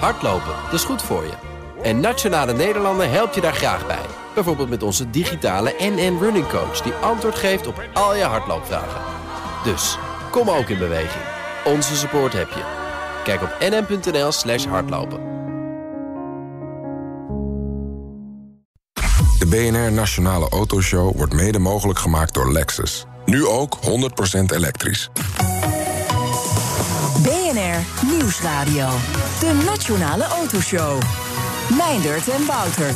Hardlopen, dat is goed voor je. En Nationale Nederlanden helpt je daar graag bij. Bijvoorbeeld met onze digitale NN Running Coach... die antwoord geeft op al je hardloopvragen. Dus, kom ook in beweging. Onze support heb je. Kijk op nn.nl slash hardlopen. De BNR Nationale Autoshow wordt mede mogelijk gemaakt door Lexus. Nu ook 100% elektrisch. Nieuwsradio. De Nationale Autoshow. Meindert en Wouter.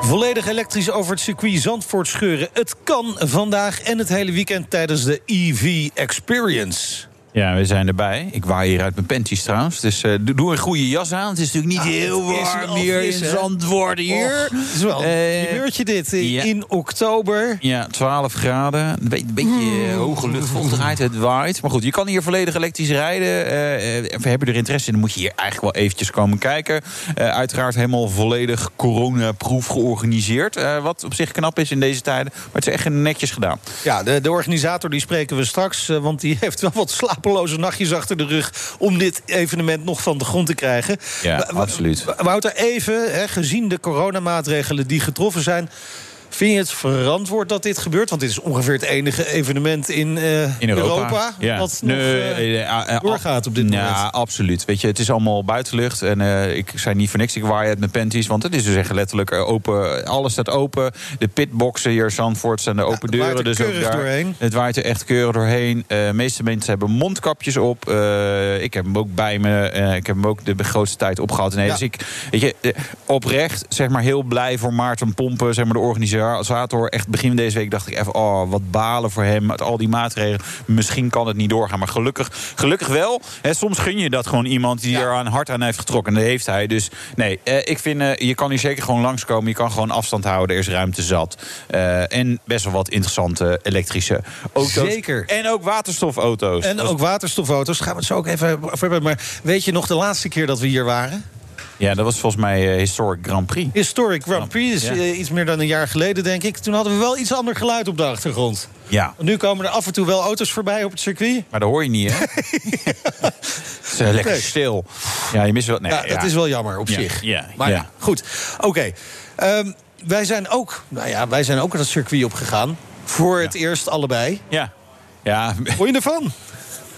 Volledig elektrisch over het circuit Zandvoort scheuren. Het kan vandaag en het hele weekend tijdens de EV Experience. Ja, we zijn erbij. Ik waai hier uit mijn panties trouwens. Dus uh, doe een goede jas aan. Het is natuurlijk niet heel warm hier in Zandvoort hier. Oh, het is wel een gebeurtje dit ja. in oktober. Ja, 12 graden. Een beetje, een beetje mm. hoge luchtvochtigheid. Het waait. Maar goed, je kan hier volledig elektrisch rijden. Uh, we hebben er interesse in. Dan moet je hier eigenlijk wel eventjes komen kijken. Uiteraard helemaal volledig coronaproof georganiseerd. wat op zich knap is in deze tijden. Maar het is echt netjes gedaan. Ja, de, de organisator die spreken we straks. want die heeft wel wat slaap slapeloze nachtjes achter de rug... om dit evenement nog van de grond te krijgen. Ja, absoluut. Wouter, even, hè, gezien de coronamaatregelen die getroffen zijn... Vind je het verantwoord dat dit gebeurt? Want dit is ongeveer het enige evenement in, uh, in Europa, Europa ja. wat nee, nog uh, doorgaat op dit moment. Ja, absoluut. Weet je, het is allemaal buitenlucht. En uh, ik zei niet voor niks, ik waai het met panties. Want het is dus echt letterlijk open. Alles staat open. De pitboxen hier, Zandvoort, zijn de open ja, deuren. dus ook daar. Doorheen. Het waait er echt keurig doorheen. de meeste mensen hebben mondkapjes op. ik heb hem ook bij me. ik heb hem ook de grootste tijd opgehaald. Nee, ja. Dus ik, weet je, oprecht, zeg maar heel blij voor Maarten Pompen, zeg maar de organisatie organisator. Echt begin deze week dacht ik even, oh, wat balen voor hem. Met al die maatregelen. Misschien kan het niet doorgaan. Maar gelukkig, gelukkig wel. Hè, soms gun je dat gewoon iemand die er aan hard aan heeft getrokken. En dat heeft hij. Dus nee, eh, ik vind, eh, je kan hier zeker gewoon langskomen. Je kan gewoon afstand houden. Er is ruimte zat. Uh, en best wel wat interessante elektrische auto's. Zeker. En ook waterstofauto's. En ook waterstofauto's. Gaan we het zo ook even over hebben. Maar weet je nog de laatste keer dat we hier waren? Ja, dat was volgens mij uh, Historic Grand Prix. Historic Grand Prix, is uh, iets meer dan een jaar geleden, denk ik. Toen hadden we wel iets ander geluid op de achtergrond. Ja. Nu komen er af en toe wel auto's voorbij op het circuit. Maar dat hoor je niet, hè? het is uh, lekker stil. Ja, je mist wel... Nee, ja, ja. dat is wel jammer op ja. zich. Ja, maar ja, goed. Oké. Okay. Um, wij zijn ook... Nou ja, wij zijn ook het circuit opgegaan. Voor het eerst allebei. Ja. ja. Hoor je ervan?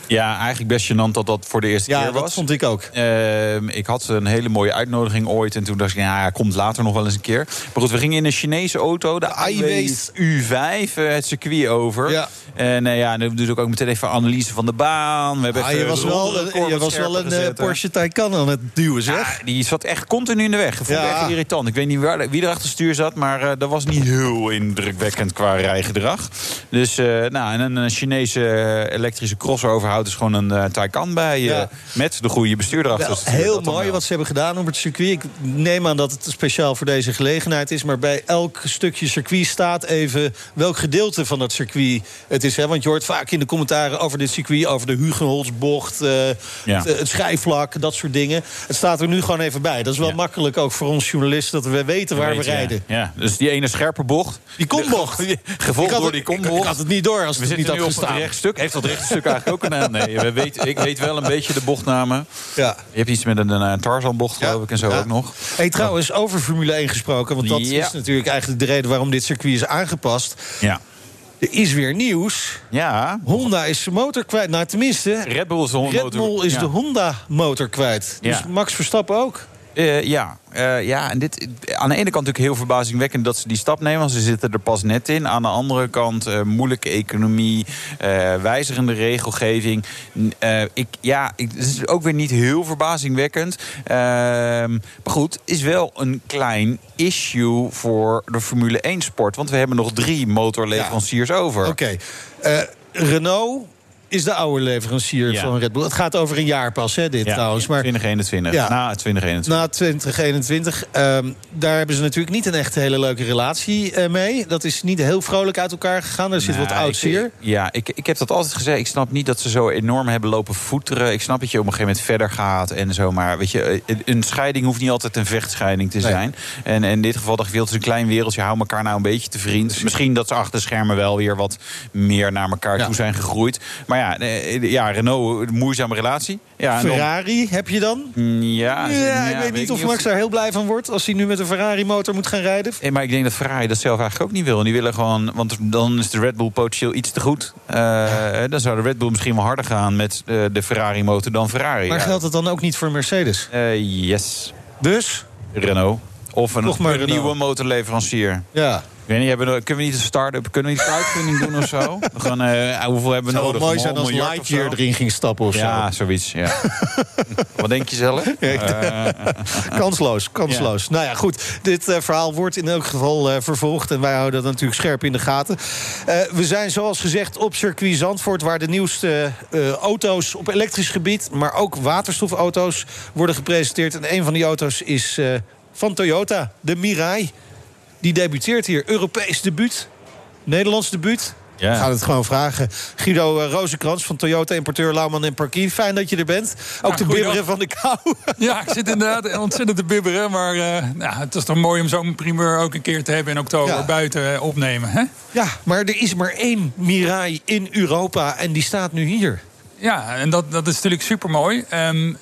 Ja, eigenlijk best gênant dat dat voor de eerste ja, keer was. dat vond ik ook. Uh, ik had een hele mooie uitnodiging ooit. En toen dacht ik, ja, komt later nog wel eens een keer. Maar goed, we gingen in een Chinese auto. De iWays U5, uh, het circuit over. Ja. En uh, ja, ik ook meteen even analyse van de baan. We hebben ah, je was wel, je was wel een gezet, Porsche Taycan aan het duwen, zeg. Ja, die zat echt continu in de weg. Vond ja. echt irritant. Ik weet niet waar, wie er achter stuur zat. Maar dat was niet heel indrukwekkend qua rijgedrag. Dus, nou, en een Chinese elektrische crossover houdt dus gewoon een Taycan bij je. Ja. Met de goede bestuurder achter. Wel, heel mooi wat ze hebben gedaan op het circuit. Ik neem aan dat het speciaal voor deze gelegenheid is. Maar bij elk stukje circuit staat even welk gedeelte van dat circuit het is. Hè? Want je hoort vaak in de commentaren over dit circuit... over de Hugenholzbocht, uh, ja. het, het schrijfvlak, dat soort dingen. Het staat er nu gewoon even bij. Dat is wel ja. makkelijk ook voor ons journalisten... dat we weten waar we, rijden. Ja. dus die ene scherpe bocht. Die kombocht. Gevolgd door die kombocht. Ik had het niet door als we het niet had nu gestaan. op het rechtstuk. Heeft dat rechtstuk eigenlijk ook een... Nee, we weten, ik weet wel een beetje de bochtnamen. Ja. Je hebt iets met een, een Tarzanbocht, geloof ik, en zo ook nog. Hey, trouwens, over Formule 1 gesproken... want dat is natuurlijk eigenlijk de reden waarom dit circuit is aangepast. Ja. Er is weer nieuws. Ja. Honda is zijn motor kwijt. Nou, tenminste, Red Bull is de Red Bull is ja. de Honda-motor kwijt. Dus Ja. Max Verstappen ook. Uh, ja, uh, ja, en dit, aan de ene kant natuurlijk heel verbazingwekkend dat ze die stap nemen, want ze zitten er pas net in. Aan de andere kant uh, moeilijke economie, wijzigende regelgeving. ik, ja, ik, het is ook weer niet heel verbazingwekkend. Ehm, maar goed, is wel een klein issue voor de Formule 1-sport. Want we hebben nog drie motorleveranciers ja. over. Oké. Okay. Renault is de oude leverancier Ja. van Red Bull. Het gaat over een jaar pas, hè, dit Ja, trouwens. Maar 2021. Ja. Na 2021. na 2021, ehm, daar hebben ze natuurlijk niet een echt hele leuke relatie eh, mee. Dat is niet heel vrolijk uit elkaar gegaan. Er zit wat oud zeer. Ja, ik, ik heb dat altijd gezegd. Ik snap niet dat ze zo enorm hebben lopen voeteren. Ik snap dat je op een gegeven moment verder gaat en zo. Maar weet je, een scheiding hoeft niet altijd een vechtscheiding te Nee. zijn. En, en in dit geval dacht ik, het is een klein wereldje. Hou elkaar nou een beetje te vriend. Misschien dat ze achter de schermen wel weer wat meer naar elkaar toe zijn gegroeid. Maar ja, eh, ja, Renault, een moeizame relatie. Ja, dan- Ferrari heb je dan? Mm, ja, Ja, ik weet niet of Max daar heel blij van wordt... als hij nu met een Ferrari-motor moet gaan rijden. Eh, Maar ik denk dat Ferrari dat zelf eigenlijk ook niet wil. En die willen gewoon, want dan is de Red Bull potentieel iets te goed. Eh, Dan zou de Red Bull misschien wel harder gaan met eh, de Ferrari-motor dan Ferrari. Maar Ja. geldt het dan ook niet voor Mercedes? Eh, yes, Dus, Renault. Of een, een nieuwe motorleverancier. ja. Ik weet niet, hebben we, kunnen we niet een start-up, kunnen we niet een crowdfunding doen of zo? We gaan, eh, hoeveel hebben we Het zou nodig? wel mooi Een zijn als Lightyear erin ging stappen of Ja, zoiets. Ja. Wat denk je zelf? Eh. Kansloos, kansloos. Nou ja, goed. Dit eh, verhaal wordt in elk geval eh, vervolgd. En wij houden dat natuurlijk scherp in de gaten. Eh, we zijn zoals gezegd op circuit Zandvoort... waar de nieuwste eh, auto's op elektrisch gebied... maar ook waterstofauto's worden gepresenteerd. En een van die auto's is eh, van Toyota, de Mirai. Die debuteert hier. Europees debuut. Nederlands debuut. Ja. We gaan het gewoon vragen. Guido uh, Rozenkrans van Toyota, importeur Lauwman en Parkie. Fijn dat je er bent. Ook Ja, de bibberen van de kou. Ja, ik zit inderdaad ontzettend te bibberen. Maar eh, nou, het is toch mooi om zo'n primeur ook een keer te hebben in oktober Ja. buiten eh, opnemen. Hè? Ja, maar er is maar één Mirai in Europa en die staat nu hier. Ja, en dat, dat is natuurlijk super mooi. en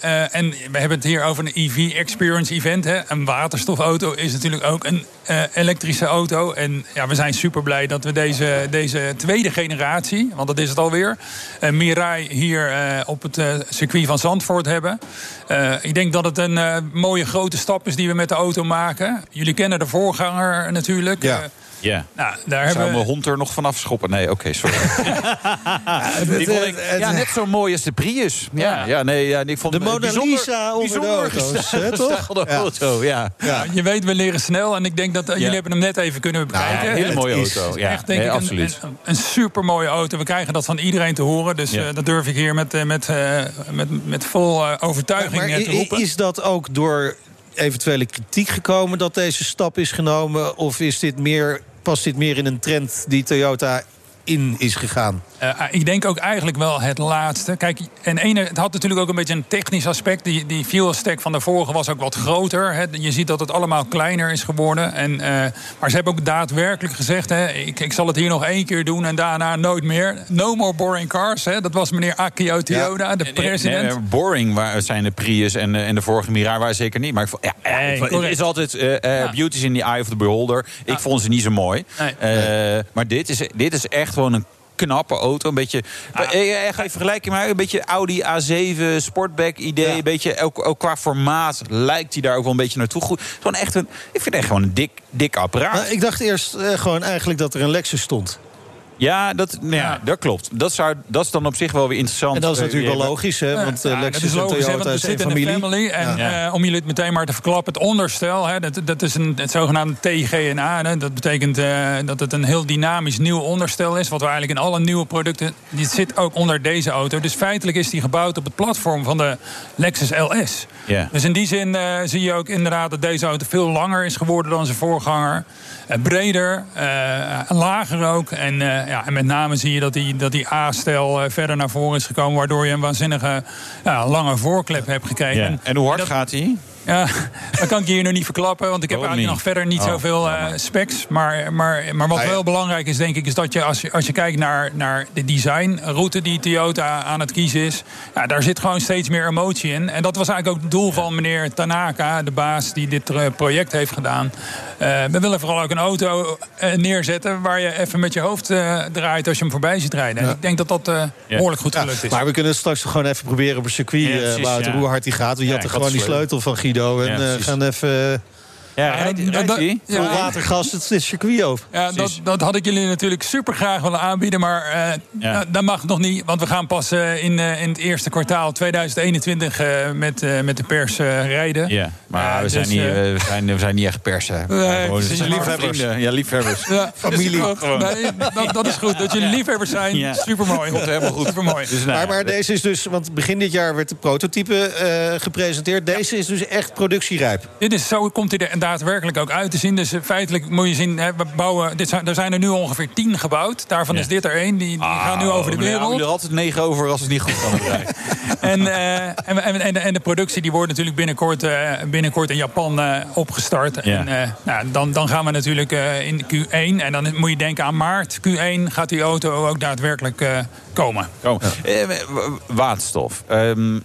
we hebben het hier over een EV Experience Event. Hè. Een waterstofauto is natuurlijk ook een eh, elektrische auto. En ja, we zijn super blij dat we deze, deze tweede generatie, want dat is het alweer, eh Mirai hier eh, op het eh, circuit van Zandvoort hebben. Eh, ik denk dat het een eh, mooie grote stap is die we met de auto maken. Jullie kennen de voorganger natuurlijk. Ja. Eh, Ja. nou, daar Zou hebben mijn we. hond er nog vanaf schoppen? Nee, oké, sorry. Die vond ik- het- ja, net zo mooi als de Prius. Ja, ja, nee, ja, ik vond De eh, Mona bijzonder- Lisa onder de auto's, toch? auto, ja. Ja. Je weet, we leren snel. En ik denk dat eh, jullie hebben hem net even kunnen bekijken. Nou, hele mooie auto. Ja, echt, denk nee, ik, een- absoluut. Een, een, super mooie auto. We krijgen dat van iedereen te horen. Dus Ja. eh, dat durf ik hier met, eh, met, eh, met, met vol eh, overtuiging Maar eh, te roepen. is dat ook door eventuele kritiek gekomen dat deze stap is genomen? Of is dit meer, past dit meer in een trend die Toyota in is gegaan? Eh, ik denk ook eigenlijk wel het laatste. Kijk, en ene, het had natuurlijk ook een beetje een technisch aspect. Die, die fuel stack van de vorige was ook wat groter. Hè. Je ziet dat het allemaal kleiner is geworden. En, eh, maar ze hebben ook daadwerkelijk gezegd... Hè, ik, ik zal het hier nog één keer doen en daarna nooit meer. No more boring cars. Hè. Dat was meneer Akio Toyoda, de Nee, president. nee, boring waar zijn de Prius en, de- en de vorige Mirai waren zeker niet. Maar ik vond, ja, ja, Nee, ik vond- het is altijd Ja. beauty's in the eye of the beholder. Ik vond ze niet zo mooi. Nee. Eh, maar dit is, dit is echt gewoon een knappe auto. Een beetje, eh, eh, ga je vergelijken maar een beetje Audi A7 Sportback idee. Ja. Een beetje ook, ook qua formaat lijkt hij daar ook wel een beetje naartoe. Goed, gewoon echt een, ik vind het echt gewoon een dik, dik apparaat. Nou, ik dacht eerst eh, gewoon eigenlijk dat er een Lexus stond. Ja, dat, nou ja, Ja. dat klopt. Dat, zou, dat is dan op zich wel weer interessant. En dat is Eh, natuurlijk wel logisch, hè? Want eh, Ja, Lexus is en logisch, hè, Toyota want is we één zitten in familie. een family. En Ja. eh, om jullie het meteen maar te verklappen, het onderstel, hè, dat, dat is een, het zogenaamde TGNA. Hè, dat betekent eh, dat het een heel dynamisch nieuw onderstel is. Wat we eigenlijk in alle nieuwe producten. Die zit ook onder deze auto. Dus feitelijk is die gebouwd op het platform van de Lexus LS. Ja. Dus in die zin eh, zie je ook inderdaad dat deze auto veel langer is geworden dan zijn voorganger. Eh, breder, eh, lager ook. En, eh, ja, en met name zie je dat die, dat die A-stijl verder naar voren is gekomen. Waardoor je een waanzinnige lange voorklep hebt gekregen. Ja. En hoe hard dat- gaat hij? Ja, dat kan ik je hier nog niet verklappen. Want ik heb Waarom eigenlijk nog verder niet Oh, zoveel eh, specs. Maar, maar, maar wat Ah, ja. wel belangrijk is, denk ik, is dat je als je, als je kijkt naar, naar de designroute die Toyota aan het kiezen is. Ja, daar zit gewoon steeds meer emotie in. En dat was eigenlijk ook het doel van meneer Tanaka, de baas die dit eh, project heeft gedaan. Eh, we willen vooral ook een auto neerzetten waar je even met je hoofd eh, draait als je hem voorbij ziet rijden. En ik denk dat dat eh, behoorlijk goed gelukt is. Maar we kunnen het straks gewoon even proberen op een circuit, Ja, precies, Wouter, ja. hoe hard die gaat. Want je Ja, had er gewoon die sleutel van Guido. En Ja, eh, gaan even Ja, rijdt, ja. watergas het, het circuit op. Ja, dat, dat had ik jullie natuurlijk super graag willen aanbieden. Maar eh, Ja. nou, dat mag nog niet. Want we gaan pas eh, in, eh, in het eerste kwartaal 2021 eh, met, eh, met de pers eh, rijden. Ja, maar we, zijn dus, niet, we, zijn, we zijn niet echt persen. Nee, we zijn Liefhebbers. vrienden. Ja, liefhebbers. Ja, Familie. dus Nee, dat, dat is goed. Dat jullie liefhebbers zijn. Ja. Super mooi. Komt helemaal goed. Super mooi. Dus, nou, Maar, maar ja, deze is dus, want begin dit jaar werd de prototype eh, gepresenteerd. Deze is dus echt productierijp. Dit is, zo komt hij er. Daadwerkelijk ook uit te zien. Dus feitelijk moet je zien, hè, we bouwen, dit zijn, er zijn er nu ongeveer tien gebouwd. Daarvan is dit er één, die, die gaan nu over de wereld. We er altijd negen over als het niet goed kan en, en, en, en, de productie die wordt natuurlijk binnenkort, binnenkort in Japan opgestart. En nou, dan, dan gaan we natuurlijk in Q1. En dan moet je denken aan maart Q1 gaat die auto ook daadwerkelijk komen. Oh. waterstof. Ehm,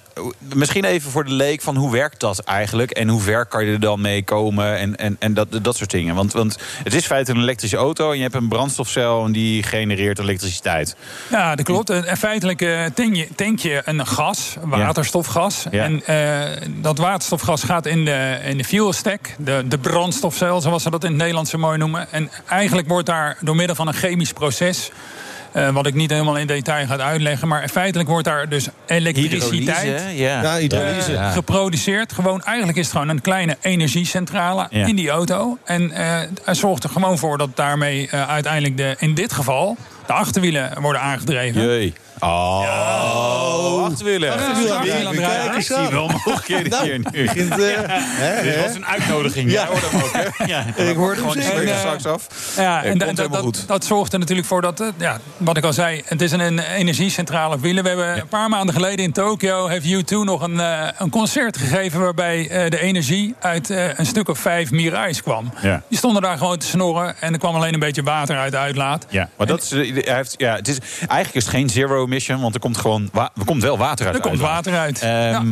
misschien even voor de leek van hoe werkt dat eigenlijk? En hoe ver kan je er dan mee komen? En, en, en dat, dat soort dingen. Want, want het is feitelijk een elektrische auto. En je hebt een brandstofcel en die genereert elektriciteit. Ja, dat klopt. En feitelijk uh, tank, je, tank je een gas, waterstofgas. En uh, dat waterstofgas gaat in de, in de fuel stack. De, de brandstofcel, zoals ze dat in het Nederlands zo mooi noemen. En eigenlijk wordt daar door middel van een chemisch proces uh, wat ik niet helemaal in detail ga uitleggen. Maar feitelijk wordt daar dus elektriciteit ja. Ja, geproduceerd. Gewoon, eigenlijk is het gewoon een kleine energiecentrale in die auto. En uh, hij zorgt er gewoon voor dat daarmee uh, uiteindelijk de, in dit geval de achterwielen worden aangedreven. Jee. Oh, ja. achterwielen. Achterwielen Kijk eens zie wel mogelijkheden nou, hier nu. Begint, uh, hè, Dit was een uitnodiging. Ja, hoor hem ook. Hè? Ja, ik hoor het gewoon en, uh, straks af. Ja, en, en dat, dat, dat, zorgt er natuurlijk voor dat, ja, wat ik al zei, het is een energiecentrale wielen. We hebben een paar maanden geleden in Tokio heeft U2 nog een, uh, een concert gegeven waarbij de energie uit een stuk of vijf Mirais kwam. Ja. Die stonden daar gewoon te snorren en er kwam alleen een beetje water uit de uitlaat. Ja, maar dat is, hij heeft, ja, het is, eigenlijk is het geen zero mission, want er komt gewoon er komt wel water uit. Er komt water uit. Um, ja.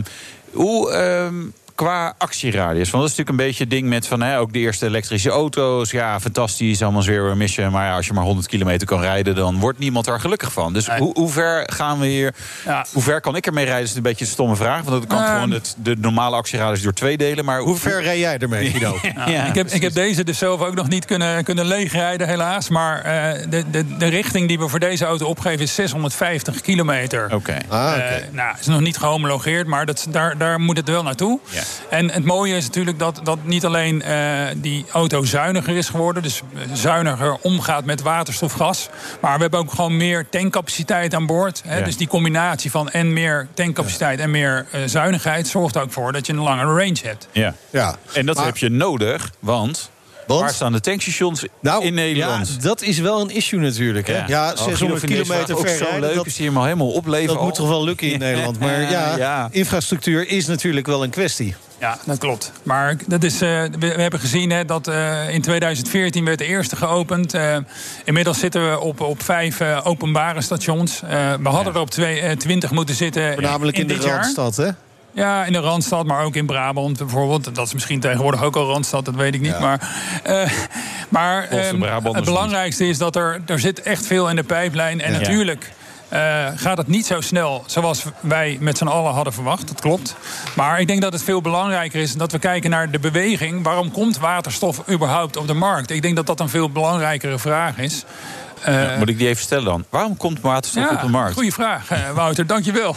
Hoe. Um, qua actieradius. Want dat is natuurlijk een beetje het ding met van hè, ook de eerste elektrische auto's. Ja, fantastisch, allemaal zero emission. Maar ja, als je maar 100 kilometer kan rijden, dan wordt niemand daar gelukkig van. Dus hoe, hoe, ver gaan we hier? Ja. Hoe ver kan ik ermee rijden? Dat is een beetje een stomme vraag. Want dat kan uh, gewoon het, de normale actieradius door twee delen. Maar hoe ver rij jij ermee, Guido? ja, ik, heb, ik heb deze dus zelf ook nog niet kunnen, kunnen leegrijden, helaas. Maar uh, de, de, de richting die we voor deze auto opgeven is 650 kilometer. Oké. Okay. Ah, okay. uh, nou, is nog niet gehomologeerd, maar dat, daar, daar moet het wel naartoe. Ja. En het mooie is natuurlijk dat, dat niet alleen uh, die auto zuiniger is geworden, dus zuiniger omgaat met waterstofgas, maar we hebben ook gewoon meer tankcapaciteit aan boord. Hè, ja. Dus die combinatie van en meer tankcapaciteit ja. en meer uh, zuinigheid zorgt ook voor dat je een langere range hebt. Ja, ja. en dat maar, heb je nodig, want want? Waar staan de tankstations nou, in Nederland? Ja, dat is wel een issue natuurlijk. Hè? Ja, ja 600 oh, kilometer ver zo leuk dat, is die helemaal, helemaal opleveren. Dat moet toch wel lukken in Nederland. Maar ja, ja, infrastructuur is natuurlijk wel een kwestie. Ja, dat klopt. Maar dat is, uh, we, we, hebben gezien hè, dat uh, in 2014 werd de eerste geopend. Uh, inmiddels zitten we op, op vijf openbare stations. we hadden er op twee, 20 moeten zitten. Voornamelijk in, in, in de Randstad, hè? Ja, in de Randstad, maar ook in Brabant bijvoorbeeld. Dat is misschien tegenwoordig ook al Randstad, dat weet ik niet. Ja. Maar, uh, maar um, het belangrijkste is dat er, er zit echt veel in de pijplijn. En ja. natuurlijk... Uh, gaat het niet zo snel zoals wij met z'n allen hadden verwacht. Dat klopt. Maar ik denk dat het veel belangrijker is dat we kijken naar de beweging. Waarom komt waterstof überhaupt op de markt? Ik denk dat dat een veel belangrijkere vraag is. Uh, ja, moet ik die even stellen dan? Waarom komt waterstof ja, op de markt? Goeie vraag, uh, Wouter. Dankjewel.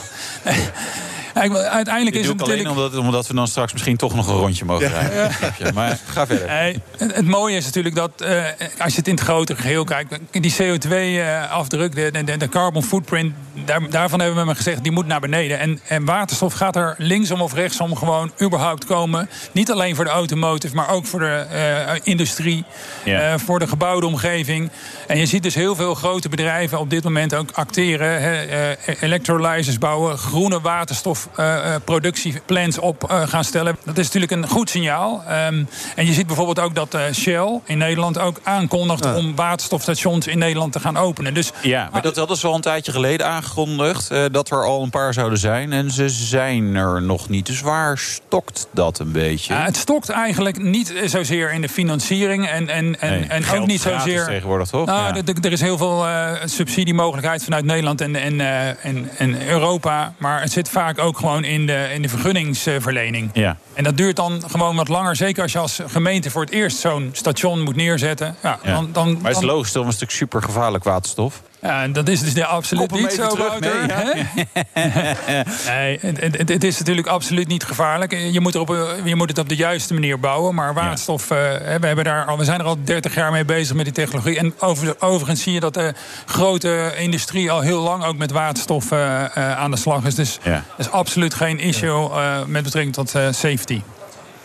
Uiteindelijk is het natuurlijk... alleen omdat, omdat, we dan straks misschien toch nog een rondje mogen rijden. Ja. Maar ga verder. Het mooie is natuurlijk dat uh, als je het in het grote geheel kijkt... die CO2-afdruk, de, de, de, carbon footprint... Daar, daarvan hebben we maar gezegd, die moet naar beneden. En, en waterstof gaat er linksom of rechtsom gewoon überhaupt komen. Niet alleen voor de automotive, maar ook voor de uh, industrie. Yeah. Uh, voor de gebouwde omgeving. En je ziet dus heel veel grote bedrijven op dit moment ook acteren. Hè, electrolyzers bouwen, groene waterstof productieplans op uh, gaan stellen. Dat is natuurlijk een goed signaal. Um, en je ziet bijvoorbeeld ook dat uh, Shell in Nederland ook aankondigt ja. om waterstofstations in Nederland te gaan openen. Dus, ja, maar dat hadden ze al een tijdje geleden aangekondigd dat er al een paar zouden zijn. En ze zijn er nog niet. Dus waar stokt dat een beetje? het stokt eigenlijk niet zozeer in de financiering. En, en, en, nee, en ook niet zozeer. tegenwoordig toch? Nou, ja. Er is heel veel subsidiemogelijkheid vanuit Nederland en, en, en, en Europa. Maar het zit vaak ook gewoon in de, in de vergunningsverlening. Ja. En dat duurt dan gewoon wat langer. Zeker als je als gemeente voor het eerst zo'n station moet neerzetten. Ja, ja. Dan, dan, maar het is logisch, toch een stuk super gevaarlijk waterstof. Ja, en dat is dus absoluut niet zo, Wouter. Nee, nee het, het, het, is natuurlijk absoluut niet gevaarlijk. Je moet, op, je moet het op de juiste manier bouwen. Maar waterstof, ja. uh, we, hebben daar al, we zijn er al 30 jaar mee bezig met die technologie. En over, overigens zie je dat de grote industrie al heel lang ook met waterstof uh, uh, aan de slag is. Dus ja. dat is absoluut geen issue met betrekking tot safety.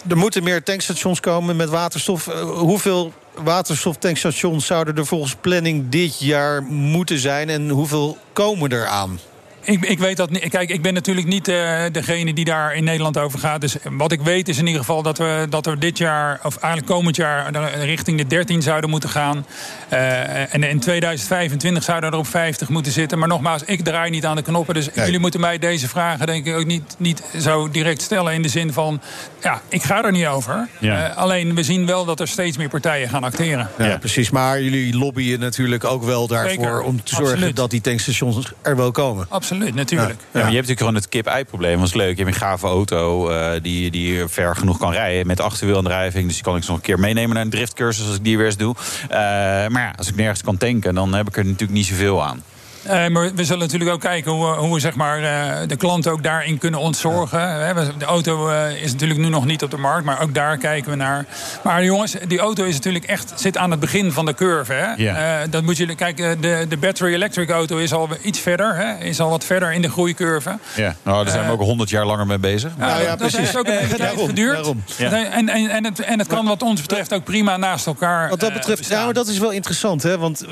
Er moeten meer tankstations komen met waterstof. Uh, hoeveel waterstoftankstations zouden er volgens planning dit jaar moeten zijn... en hoeveel komen er aan? Ik, ik, weet dat niet. Kijk, ik ben natuurlijk niet uh, degene die daar in Nederland over gaat. Dus wat ik weet is in ieder geval dat we, dat we dit jaar, of eigenlijk komend jaar, richting de 13 zouden moeten gaan. Uh, en in 2025 zouden er op 50 moeten zitten. Maar nogmaals, ik draai niet aan de knoppen. Dus nee. jullie moeten mij deze vragen denk ik ook niet, niet zo direct stellen. In de zin van, ja, ik ga er niet over. Ja. Uh, alleen we zien wel dat er steeds meer partijen gaan acteren. Ja, ja. precies. Maar jullie lobbyen natuurlijk ook wel daarvoor Zeker. om te zorgen Absoluut. dat die tankstations er wel komen. Absoluut absoluut, natuurlijk. Ja. Ja, maar je hebt natuurlijk gewoon het kip-ei-probleem. Dat is leuk. Je hebt een gave auto uh, die, die ver genoeg kan rijden met achterwielaandrijving. Dus die kan ik nog een keer meenemen naar een driftcursus als ik die weer eens doe. Uh, maar ja, als ik nergens kan tanken, dan heb ik er natuurlijk niet zoveel aan. Uh, maar we zullen natuurlijk ook kijken hoe, we, hoe we zeg maar, uh, de klant ook daarin kunnen ontzorgen. Ja. De auto uh, is natuurlijk nu nog niet op de markt, maar ook daar kijken we naar. Maar jongens, die auto is natuurlijk echt, zit aan het begin van de curve. Hè? Ja. dat moet jullie kijken. De, de battery electric auto is al iets verder, hè? is al wat verder in de groeicurve. Ja, nou, daar zijn we ook honderd jaar langer mee bezig. Ja, ja, dat precies. heeft ook een hele tijd geduurd. Daarom. En, en, en, het, en het kan wat ons betreft ook prima naast elkaar. Wat dat betreft, ja, maar dat is wel interessant, hè? Want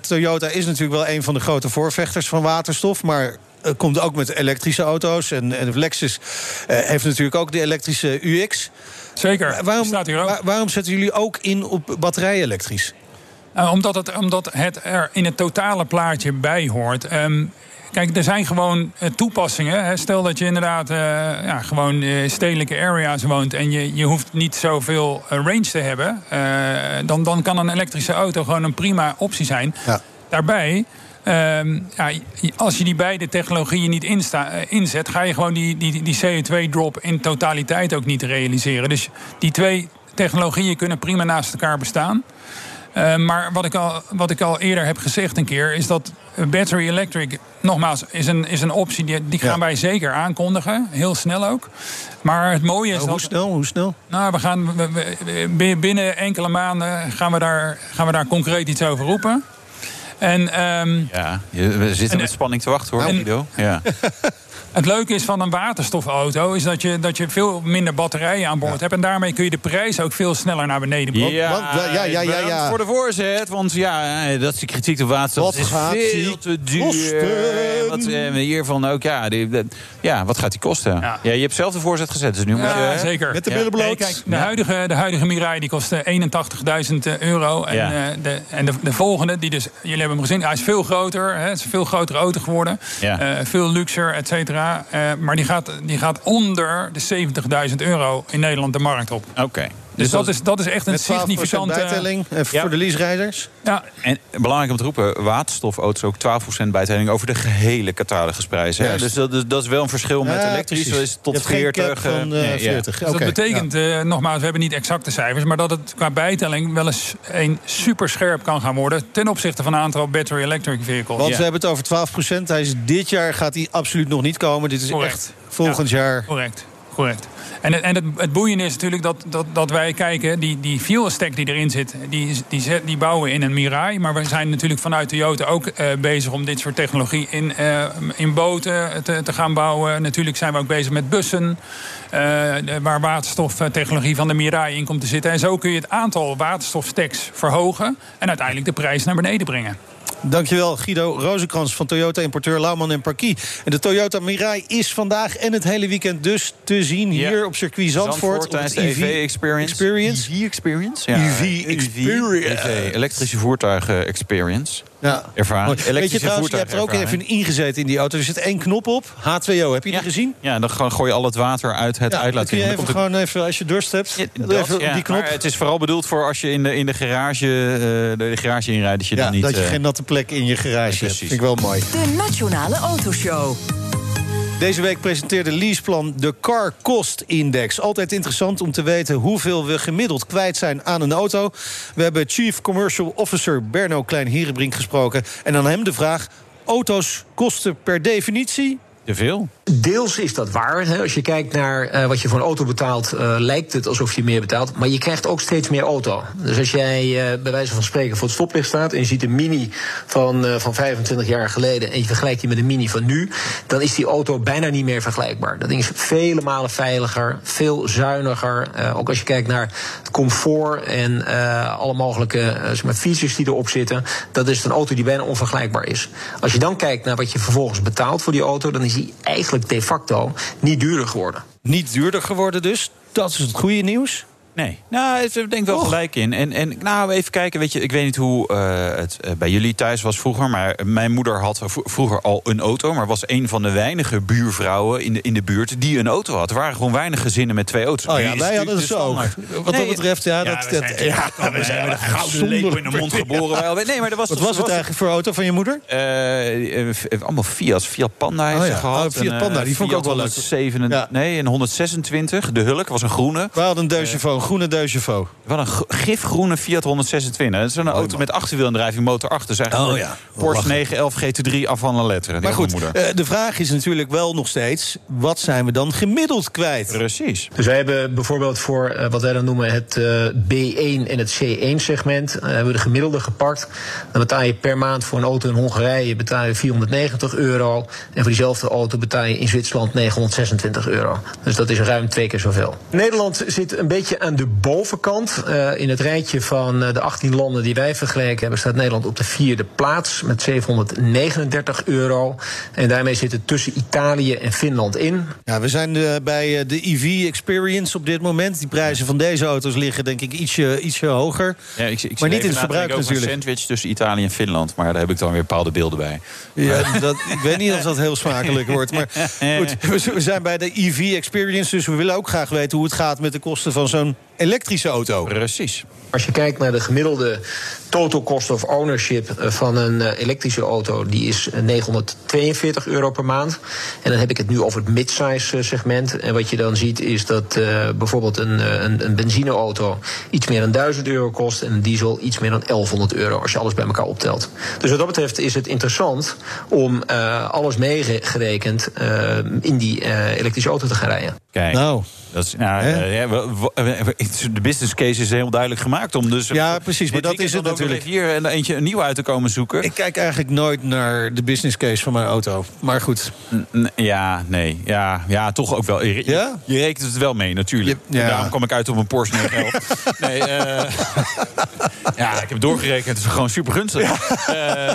Toyota is natuurlijk wel een van de grote voorvechters van waterstof. Maar het komt ook met elektrische auto's. En, en Lexus uh, heeft natuurlijk ook de elektrische UX. Zeker, waarom, staat hier ook. Waar, waarom zetten jullie ook in op batterij elektrisch? Uh, omdat, het, omdat het er in het totale plaatje bij hoort. Um, Kijk, er zijn gewoon uh, toepassingen. Hè. Stel dat je inderdaad uh, ja, gewoon stedelijke areas woont en je, je hoeft niet zoveel range te hebben. dan, dan kan een elektrische auto gewoon een prima optie zijn. Ja. Daarbij Um, ja, als je die beide technologieën niet insta, uh, inzet, ga je gewoon die, die, die CO2-drop in totaliteit ook niet realiseren. Dus die twee technologieën kunnen prima naast elkaar bestaan. Uh, maar wat ik, al, wat ik al eerder heb gezegd een keer, is dat battery electric, nogmaals, is een, is een optie die, die gaan ja. wij zeker aankondigen. Heel snel ook. Maar het mooie is. Oh, hoe snel? Hoe snel? Nou, we gaan we, we, binnen enkele maanden gaan we, daar, gaan we daar concreet iets over roepen. En, um, ja, we zitten en, met spanning te wachten hoor, Guido. Ja. Het leuke is van een waterstofauto is dat je, dat je veel minder batterijen aan boord ja. hebt. En daarmee kun je de prijs ook veel sneller naar beneden brengen. Ja, want, ja, ja, ja, ja, Voor de voorzet, want ja, dat is de kritiek op waterstof. Wat gaat veel te duur. Kosten? Wat eh, hiervan ook, ja, die, de, ja, wat gaat die kosten? Ja. ja. je hebt zelf de voorzet gezet, dus nu moet je... zeker. Met de billen bloot. kijk, de, huidige, de huidige Mirai die kost 81.000 euro. En, uh, de, en de, de volgende, die dus, jullie hebben hem gezien, hij is veel groter. Hè, het is een veel grotere auto geworden. Uh, veel luxer, et cetera. Uh, maar die gaat, die gaat onder de 70.000 euro in Nederland de markt op. Oké. Dus, dus dat, is, dat is echt een significante bijtelling ja. voor de leaserijders. Ja. En belangrijk om te roepen, waterstofauto's ook 12% bijtelling over de gehele catalogusprijs. Dus dat, is, dat is wel een verschil met ja, elektrisch. Dat is tot 40. Van, uh, nee, 40. Dus okay. Dat betekent, uh, nogmaals, we hebben niet exacte cijfers, maar dat het qua bijtelling wel eens een super scherp kan gaan worden ten opzichte van een aantal battery electric vehicles. Want we hebben het over 12%. Hij is, dit jaar gaat hij absoluut nog niet komen. Dit is Correct. echt volgend jaar. Correct. Correct. En, en het, het boeiende is natuurlijk dat, dat, dat wij kijken, die, die fuel stack die erin zit, die, die, die bouwen in een Mirai. Maar we zijn natuurlijk vanuit Toyota ook uh, bezig om dit soort technologie in, uh, in boten te, te, gaan bouwen. Natuurlijk zijn we ook bezig met bussen, uh, waar waterstoftechnologie van de Mirai in komt te zitten. En zo kun je het aantal waterstofstacks verhogen en uiteindelijk de prijs naar beneden brengen. Dankjewel Guido Rozenkrans van Toyota importeur Lauman en Parkie. En de Toyota Mirai is vandaag en het hele weekend dus te zien hier op circuit Zandvoort. De EV e Experience. Experience. EV Experience. Ja. EV Experience. EV, elektrische voertuigen Experience. Ja. Ervaring. Weet je trouwens, je hebt er ook even ingezeten in die auto. Er zit één knop op, H2O. Heb je ja. die gezien? Ja, dan gooi je al het water uit het ja, uitlaatklep. Kun je even gewoon even, als je dorst hebt, ja, dat, even ja, die knop. Maar het is vooral bedoeld voor als je in de, in de garage, uh, de garage inrijdt. Dat je, dan niet, dat je uh, geen natte plek in je garage hebt. Vind ik wel mooi. De Nationale Autoshow. Deze week presenteerde Leaseplan de Car Cost Index. Altijd interessant om te weten hoeveel we gemiddeld kwijt zijn aan een auto. We hebben Chief Commercial Officer Berno Klein-Hierenbrink gesproken. En aan hem de vraag, auto's kosten per definitie... Te veel. Deels is dat waar. Hè. Als je kijkt naar uh, wat je voor een auto betaalt, uh, lijkt het alsof je meer betaalt. Maar je krijgt ook steeds meer auto. Dus als jij uh, bij wijze van spreken voor het stoplicht staat en je ziet een mini van, van 25 jaar geleden en je vergelijkt die met een mini van nu, dan is die auto bijna niet meer vergelijkbaar. Dat ding is vele malen veiliger, veel zuiniger. ook als je kijkt naar het comfort en alle mogelijke zeg maar, features die erop zitten, dat is een auto die bijna onvergelijkbaar is. Als je dan kijkt naar wat je vervolgens betaalt voor die auto, dan is die eigenlijk de facto niet duurder geworden. Niet duurder geworden dus. Dat is het goede nieuws. Nee, nou, ik denk wel gelijk in. En, en nou, even kijken, weet je, ik weet niet hoe uh, het uh, bij jullie thuis was vroeger, maar mijn moeder had vroeger al een auto, maar was een van de weinige buurvrouwen in de, in de buurt die een auto had. Er waren gewoon weinig gezinnen met twee auto's. Oh ja, wij hadden het zo. Wat nee, dat betreft, ja, ja dat, we zijn, ja, ja, we zijn met een gouden lepel in de mond geboren. Wij nee, maar dat was, Wat was het eigenlijk voor auto van je moeder? Uh, allemaal Fiat, Fiat Panda heeft oh, ze gehad. Oh, Fiat Panda, die vond ik ook wel leuk. 7, ja. Nee, een 126, de Hulk was een groene. We hadden een Deugevo, een groene Deugevo. Wat een gifgroene Fiat 126. Dat is een oh, auto man. met achterwielaandrijving, motor achter. Dus eigenlijk oh, ja. Porsche 911 GT3 af van de letteren. Maar goed, uh, de vraag is natuurlijk wel nog steeds... wat zijn we dan gemiddeld kwijt? Precies. Dus wij hebben bijvoorbeeld voor uh, wat wij dan noemen het uh, B1 en het C1-segment... hebben we de gemiddelde gepakt. Dan betaal je per maand voor een auto in Hongarije betaal je 490 euro. En voor diezelfde auto betaal je in Zwitserland 926 euro. Dus dat is ruim twee keer zoveel. Nederland zit een beetje aan de bovenkant... Uh, in het rijtje van uh, de 18 landen die wij vergeleken hebben, staat Nederland op de vierde plaats met 739 euro. En daarmee zit het tussen Italië en Finland in. Ja, we zijn uh, bij de EV Experience op dit moment. Die prijzen van deze auto's liggen denk ik ietsje, ietsje hoger. Ja, ik, ik maar niet in het verbruik natuurlijk. Een sandwich tussen Italië en Finland, maar daar heb ik dan weer bepaalde beelden bij. Ja, dat, ik weet niet of dat heel smakelijk wordt. Maar goed, we zijn bij de EV Experience, dus we willen ook graag weten hoe het gaat met de kosten van zo'n elektrische auto. Precies. Als je kijkt naar de gemiddelde total cost of ownership van een elektrische auto, die is 942 euro per maand. En dan heb ik het nu over het midsize segment. En wat je dan ziet is dat uh, bijvoorbeeld een, een, een benzineauto iets meer dan 1000 euro kost en een diesel iets meer dan 1100 euro als je alles bij elkaar optelt. Dus wat dat betreft is het interessant om uh, alles meegerekend uh, in die elektrische auto te gaan rijden. Kijk. Nou. Dat is, nou, ja, de business case is heel duidelijk gemaakt om dus. Ja, precies. Maar dat is het natuurlijk. Hier een eentje een nieuw uit te komen zoeken. Ik kijk eigenlijk nooit naar de business case van mijn auto. Maar goed. N ja, nee. Ja, ja, toch ook wel. Je, ja? je rekent het wel mee, natuurlijk. Je, ja. Daarom kom ik uit op een Porsche 911. nee, uh, ja, ik heb doorgerekend. Het is gewoon super gunstig. Ja.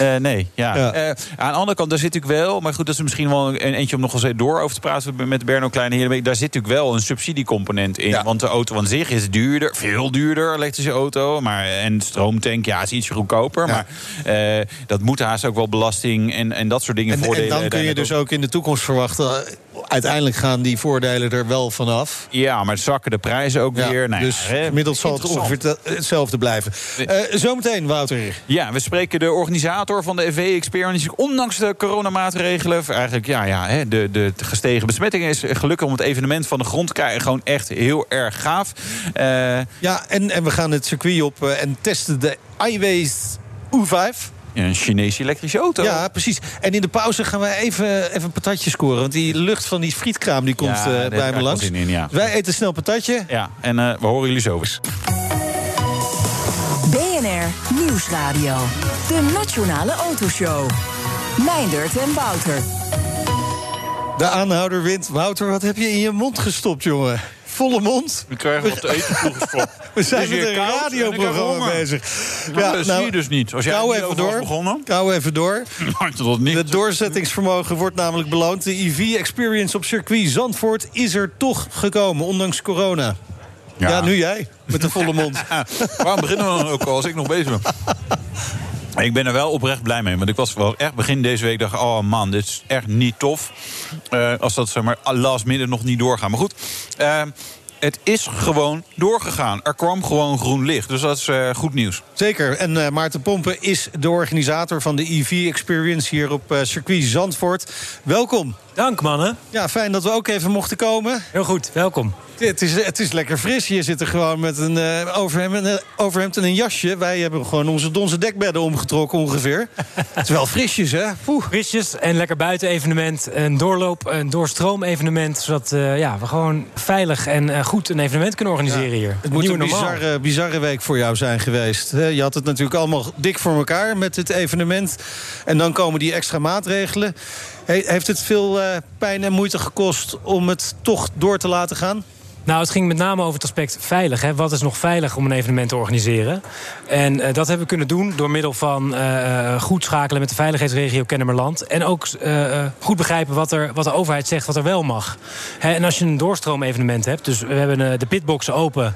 Uh, uh, nee, ja. ja. aan de andere kant, daar zit ik wel. Maar goed, dat is misschien wel een eentje om nog eens door over te praten met Berno Kleine Heer. Daar zit natuurlijk wel een subsidiecomponent in. Ja. Want de auto aan zich is duurder, veel duurder, elektrische auto. Maar, en stroomtank, ja, is ietsje goedkoper. Ja. Maar uh, dat moet haast ook wel belasting en, en dat soort dingen en, voordelen. En dan kun je dus ook in de toekomst verwachten... uiteindelijk gaan die voordelen er wel vanaf. Ja, maar zakken de prijzen ook ja, weer. Nou, dus gemiddeld zal het ongeveer hetzelfde blijven. Uh, zometeen, Wouter. Ja, we spreken de organisator van de EV Experience. Ondanks de coronamaatregelen, eigenlijk ja, ja, de, de gestegen besmettingen... is gelukkig om het evenement van de grond te krijgen gewoon echt heel erg gaaf. Uh, ja, en, en we gaan het circuit op uh, en testen de iWays U5. Een Chinese elektrische auto. Ja, precies. En in de pauze gaan we even, even een patatje scoren. Want die lucht van die frietkraam die komt ja, uh, bij me langs. In, ja. Wij eten snel patatje. Ja, en uh, we horen jullie zo eens. BNR Nieuwsradio. De Nationale Autoshow. Meindert en Wouter. De aanhouder wint. Wouter, wat heb je in je mond gestopt, jongen? Volle mond. We krijgen wat te eten. We zijn met een radioprogramma bezig. Ja, ja, dat nou, zie je dus niet. Als jij kou even door. begonnen. Kou even door. niet. Het doorzettingsvermogen wordt namelijk beloond. De EV Experience op circuit Zandvoort is er toch gekomen, ondanks corona. Ja, ja nu jij, met de volle mond. Waarom beginnen we dan ook al als ik nog bezig ben? Ik ben er wel oprecht blij mee. Want ik was wel echt begin deze week dacht oh man, dit is echt niet tof. Uh, als dat zeg maar last minute nog niet doorgaat. Maar goed, uh, het is gewoon doorgegaan. Er kwam gewoon groen licht. Dus dat is uh, goed nieuws. Zeker. En uh, Maarten Pompen is de organisator van de EV Experience hier op uh, circuit Zandvoort. Welkom. Dank, mannen. Ja, fijn dat we ook even mochten komen. Heel goed, welkom. Het is, het is lekker fris. Je zit er gewoon met een uh, overhemd, een overhemd en een jasje. Wij hebben gewoon onze donze dekbedden omgetrokken ongeveer. het is wel frisjes, hè? Poeh. Frisjes en lekker buiten evenement. Een doorloop, een doorstroom evenement. Zodat uh, ja, we gewoon veilig en uh, goed een evenement kunnen organiseren ja, hier. Het moet een bizarre, bizarre week voor jou zijn geweest. Je had het natuurlijk allemaal dik voor elkaar met dit evenement. En dan komen die extra maatregelen. Heeft het veel pijn en moeite gekost om het toch door te laten gaan? Nou, het ging met name over het aspect veilig. Hè. Wat is nog veilig om een evenement te organiseren? En uh, dat hebben we kunnen doen door middel van uh, goed schakelen met de veiligheidsregio Kennemerland. En ook uh, goed begrijpen wat, er, wat de overheid zegt, wat er wel mag. Hè, en als je een doorstroom-evenement hebt, dus we hebben de pitboxen open,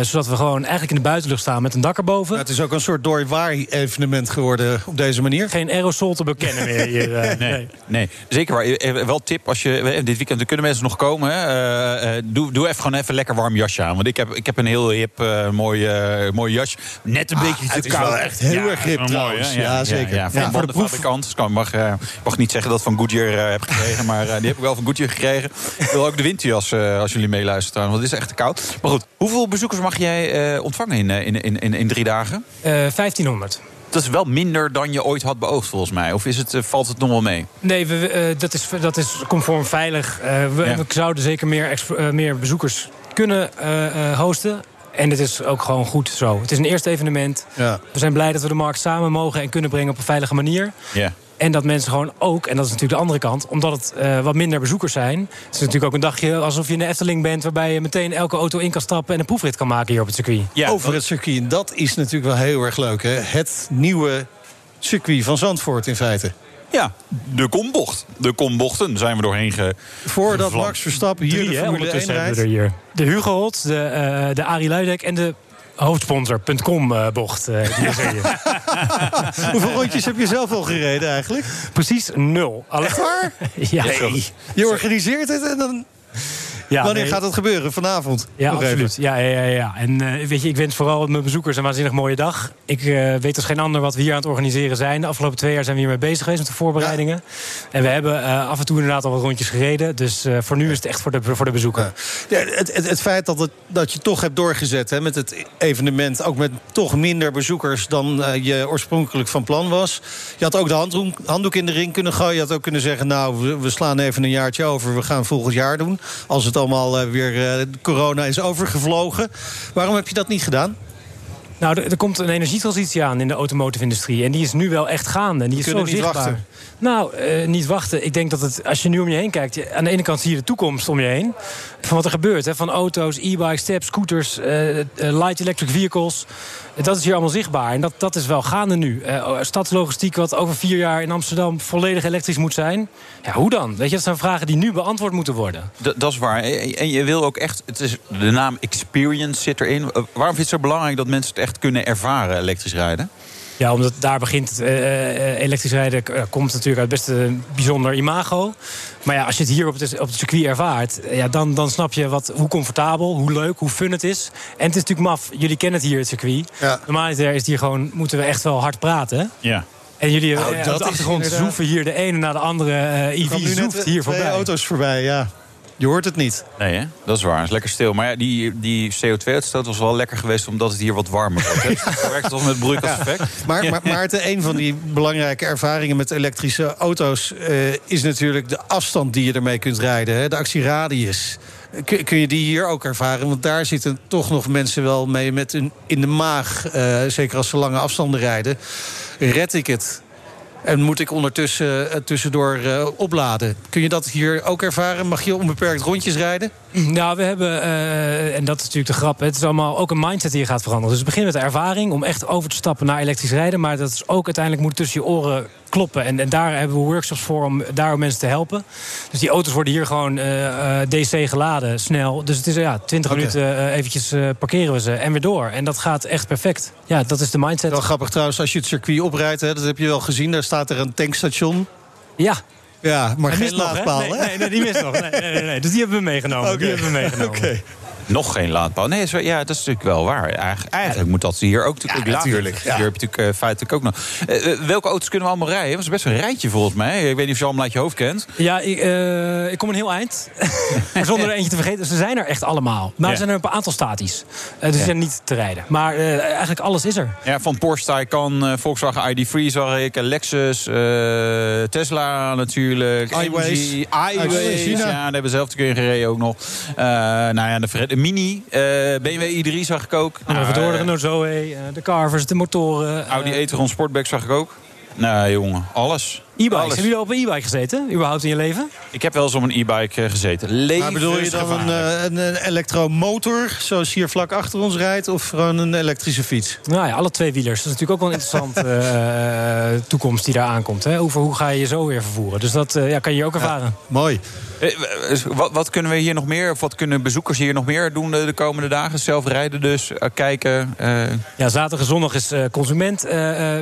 zodat we gewoon eigenlijk in de buitenlucht staan met een dak erboven. Ja, het is ook een soort doorwaai-evenement geworden op deze manier. Geen aerosol te bekennen meer hier. nee, nee, nee, zeker waar. Wel tip, als je, dit weekend kunnen mensen nog komen. Hè, doe doe even gewoon even lekker warm jasje aan. Want ik heb, ik heb een heel hip uh, mooi, uh, mooi jasje. Net een ah, beetje te koud. Het is wel echt heel erg hip trouwens. Mooi, ja, ja, zeker. Ja, van ja, de, de fabrikant. Dus ik mag, uh, mag niet zeggen dat van Goodyear heb gekregen. maar die heb ik wel van Goodyear gekregen. Ik wil ook de winterjas als jullie meeluisteren. Want het is echt te koud. Maar goed, hoeveel bezoekers mag jij ontvangen in, in, in, in, in drie dagen? 1500 dat is wel minder dan je ooit had beoogd, volgens mij. Of is het, uh, valt het nog wel mee? Nee, we, uh, dat, is, dat is conform veilig. Uh, we, ja. we, zouden zeker meer, meer bezoekers kunnen hosten. En het is ook gewoon goed zo. Het is een eerste evenement. Ja. We zijn blij dat we de markt samen mogen en kunnen brengen op een veilige manier. Ja. En dat mensen gewoon ook, en dat is natuurlijk de andere kant... omdat het uh, wat minder bezoekers zijn... het is natuurlijk ook een dagje alsof je in de Efteling bent... waarbij je meteen elke auto in kan stappen... en een proefrit kan maken hier op het circuit. Ja, Over het circuit, dat is natuurlijk wel heel erg leuk. Hè? Het nieuwe circuit van Zandvoort in feite. Ja, de kombocht. De kombochten zijn we doorheen ge... Voordat Max Verstappen hier Drie, de Formule 1 rijdt. Hier. De Hugo Holt, de, uh, de Arie Luidek en de hoofdsponsor.com uh, bocht. Uh, Hoeveel rondjes heb je zelf al gereden eigenlijk? Precies nul. Echt waar? ja. Nee. Je organiseert het en dan... Ja, Wanneer nee. gaat dat gebeuren? Vanavond? Ja, absoluut. Ja, ja, ja, ja. En uh, weet je, ik wens vooral mijn bezoekers een waanzinnig mooie dag. Ik uh, weet als geen ander wat we hier aan het organiseren zijn. De afgelopen twee jaar zijn we hiermee bezig geweest met de voorbereidingen. En we hebben uh, af en toe inderdaad al wat rondjes gereden. Dus voor nu is het echt voor de, voor de bezoeker. Ja. het, het, het, feit dat, het, dat je toch hebt doorgezet hè, met het evenement... ook met toch minder bezoekers dan je oorspronkelijk van plan was. Je had ook de handdoek, handdoek in de ring kunnen gooien. Je had ook kunnen zeggen, nou, we, we slaan even een jaartje over. We gaan volgend jaar doen. Als het allemaal uh, weer uh, corona is overgevlogen. Waarom heb je dat niet gedaan? Nou, er, er, komt een energietransitie aan in de automotive-industrie. En die is nu wel echt gaande. En die is zo niet zichtbaar. Wachten. Nou, uh, niet wachten. Ik denk dat het, als je nu om je heen kijkt... aan de ene kant zie je de toekomst om je heen. Van wat er gebeurt. Hè, van auto's, e-bikes, steps, scooters, uh, light electric vehicles. Dat is hier allemaal zichtbaar. En dat, dat is wel gaande nu. Uh, stadslogistiek wat over vier jaar in Amsterdam volledig elektrisch moet zijn. Ja, hoe dan? Weet je, dat zijn vragen die nu beantwoord moeten worden. D dat is waar. En je wil ook echt... Het is, de naam experience zit erin. Waarom vind je het zo belangrijk dat mensen het echt kunnen ervaren, elektrisch rijden? Ja, omdat daar begint het uh, elektrisch rijden. Uh, komt natuurlijk uit best een bijzonder imago. Maar ja, als je het hier op het, op het circuit ervaart... Ja, dan, dan snap je wat, hoe comfortabel, hoe leuk, hoe fun het is. En het is natuurlijk maf. Jullie kennen het hier, het circuit. Ja. Normaal is het hier gewoon... moeten we echt wel hard praten. Ja. En jullie nou, op de achtergrond zoeven hier de ene na de andere uh, EV zoeft hier voorbij. auto's voorbij, ja. Je hoort het niet. Nee, hè? dat is waar. Het is lekker stil. Maar ja, die, die CO2-uitstoot was wel lekker geweest... omdat het hier wat warmer wordt. Het werkt toch met broeikaseffect. Ja. Maar, maar, Maarten, een van die belangrijke ervaringen met elektrische auto's... Uh, is natuurlijk de afstand die je ermee kunt rijden. Hè? De actieradius. Kun, kun, je die hier ook ervaren? Want daar zitten toch nog mensen wel mee met een in de maag. Uh, zeker als ze lange afstanden rijden. Red ik het? En moet ik ondertussen uh, tussendoor uh, opladen. Kun je dat hier ook ervaren? Mag je onbeperkt rondjes rijden? Nou, we hebben, uh, en dat is natuurlijk de grap... het is allemaal ook een mindset die je gaat veranderen. Dus het begint met de ervaring om echt over te stappen naar elektrisch rijden. Maar dat is ook uiteindelijk moet tussen je oren kloppen. En, en daar hebben we workshops voor om daar mensen te helpen. Dus die auto's worden hier gewoon uh, DC geladen, snel. Dus het is ja, 20 okay. minuten uh, eventjes parkeren we ze en weer door. En dat gaat echt perfect. Ja, dat is de mindset. Wel grappig trouwens, als je het circuit oprijdt, hè, dat heb je wel gezien. Daar staat er een tankstation. Ja, ja, maar geen laadpaal, hè? Nee, nee, nee, die mist nog. Nee, nee, nee, Dus die hebben we meegenomen. Okay. Die hebben we meegenomen. Okay. Nog geen laadpaal. Nee, zo, ja, dat is natuurlijk wel waar. Eigenlijk, eigenlijk moet dat hier ook natuurlijk. Ja, natuurlijk, ja. Hier heb je natuurlijk uh, feitelijk ook nog. Uh, uh, welke auto's kunnen we allemaal rijden? Dat is best een rijtje volgens mij. Ik weet niet of je allemaal uit je hoofd kent. Ja, ik, ik kom een heel eind. maar zonder er eentje te vergeten. Ze zijn er echt allemaal. Maar er zijn er een aantal statisch. dus die zijn niet te rijden. Maar eigenlijk alles is er. Ja, van Porsche Taycan, Volkswagen ID3 zag ik. Lexus, Tesla natuurlijk. iWays. iWays. Ja, daar hebben ze zelf een keer gereden ook nog. nou ja, de, de Mini, BMW i3 zag ik ook. Nou, even door de Renault Zoe, de Carvers, de motoren. Audi e-tron Sportback zag ik ook. Nou, jongen, alles. E-bikes. Hebben jullie al op een e-bike gezeten? Überhaupt in je leven? Ik heb wel eens op een e-bike gezeten. Leven maar bedoel je dan een, een, een elektromotor, zoals hier vlak achter ons rijdt... of gewoon een elektrische fiets? Nou ja, alle twee wielers. Dat is natuurlijk ook wel een interessante uh, toekomst die daar aankomt. Hè? Over hoe ga je je zo weer vervoeren? Dus dat uh, ja, kan je ook ervaren. Ja, mooi. Wat, wat, kunnen we hier nog meer, of wat kunnen bezoekers hier nog meer doen de, de komende dagen? Zelf rijden dus, uh, kijken. Uh... Ja, zaterdag en zondag is uh, consument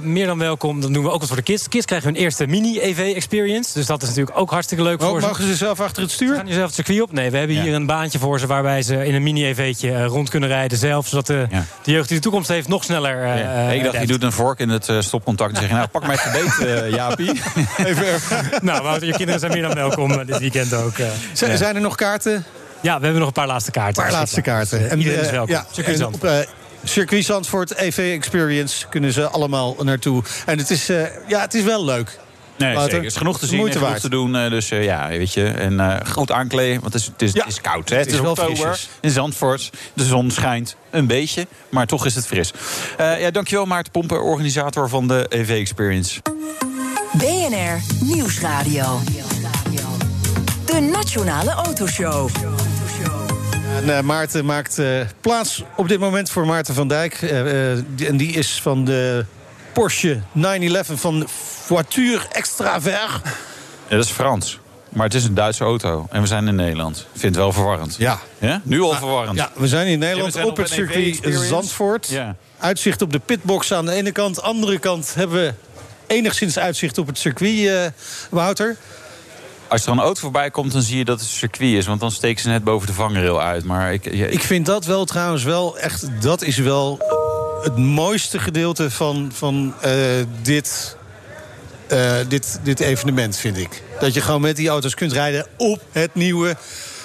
meer dan welkom. Dan doen we ook wat voor de kids. De kids krijgen hun eerste mini-EV-experience. Dus dat is natuurlijk ook hartstikke leuk oh, voor ze. Mogen ze zelf achter het stuur? Ze gaan jezelf het circuit op? Nee, we hebben ja. hier een baantje voor ze... waarbij ze in een mini-EV'tje rond kunnen rijden zelf. Zodat de, ja. de, jeugd die de toekomst heeft nog sneller ja. Ik dacht, je doet een vork in het stopcontact en zeg je... nou, pak mij even beet, Jaapie. Even. nou, Wouter, je kinderen zijn meer dan welkom dit weekend ook. Zijn, zijn er nog kaarten? Ja, we hebben nog een paar laatste kaarten. Een paar laatste kaarten. En, Iedereen is welkom. Ja, circuit Zandvoort. Op, uh, circuit Zandvoort, EV Experience, kunnen ze allemaal naartoe. En het is, uh, ja, het is wel leuk. Nee, zeker. Het is genoeg te zien en genoeg te doen. Uh, dus uh, ja, weet je. En uh, goed aankleden, want het is, het is, ja. het is koud. Hè? Het, het is, is oktober in Zandvoort. De zon schijnt een beetje, maar toch is het fris. ja, dankjewel Maarten Pompen, organisator van de EV Experience. BNR Nieuwsradio. De Nationale Autoshow. En, uh, Maarten maakt uh, plaats op dit moment voor Maarten van Dijk. Uh, en die is van de Porsche 911 van Voiture Extravert. Ja, dat is Frans. Maar het is een Duitse auto. En we zijn in Nederland. Ik vind het wel verwarrend. Ja. ja? Nu al verwarrend. Ja, we zijn in Nederland op het circuit Zandvoort. Ja. Uitzicht op de pitbox aan de ene kant. Andere kant hebben we enigszins uitzicht op het circuit, Wouter. Als er een auto voorbij komt, dan zie je dat het circuit is. Want dan steken ze net boven de vangrail uit. Maar ik, ja, ik vind dat wel trouwens wel echt... Dat is wel het mooiste gedeelte van, van uh, dit, uh, dit, dit evenement, vind ik. Dat je gewoon met die auto's kunt rijden op het nieuwe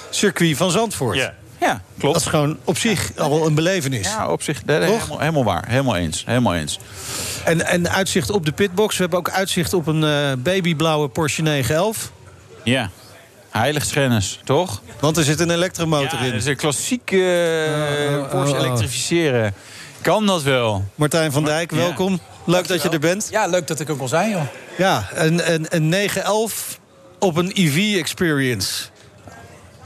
circuit van Zandvoort. Ja. Ja, klopt. Dat is gewoon op zich ja. al een belevenis. Ja, op zich. Helemaal, helemaal, waar. Helemaal eens. Helemaal eens. En, en uitzicht op de pitbox. We hebben ook uitzicht op een uh, babyblauwe Porsche 911. Ja. Heiligschennis, toch? Want er zit een elektromotor ja, in. Dat is een klassieke uh, Porsche uh, elektrificeren. Kan dat wel? Martijn van Dijk, welkom. Ja. Leuk dat je er bent. Ja, leuk dat ik ook al zijn, joh. Ja, een, een, een 911 op een EV-experience.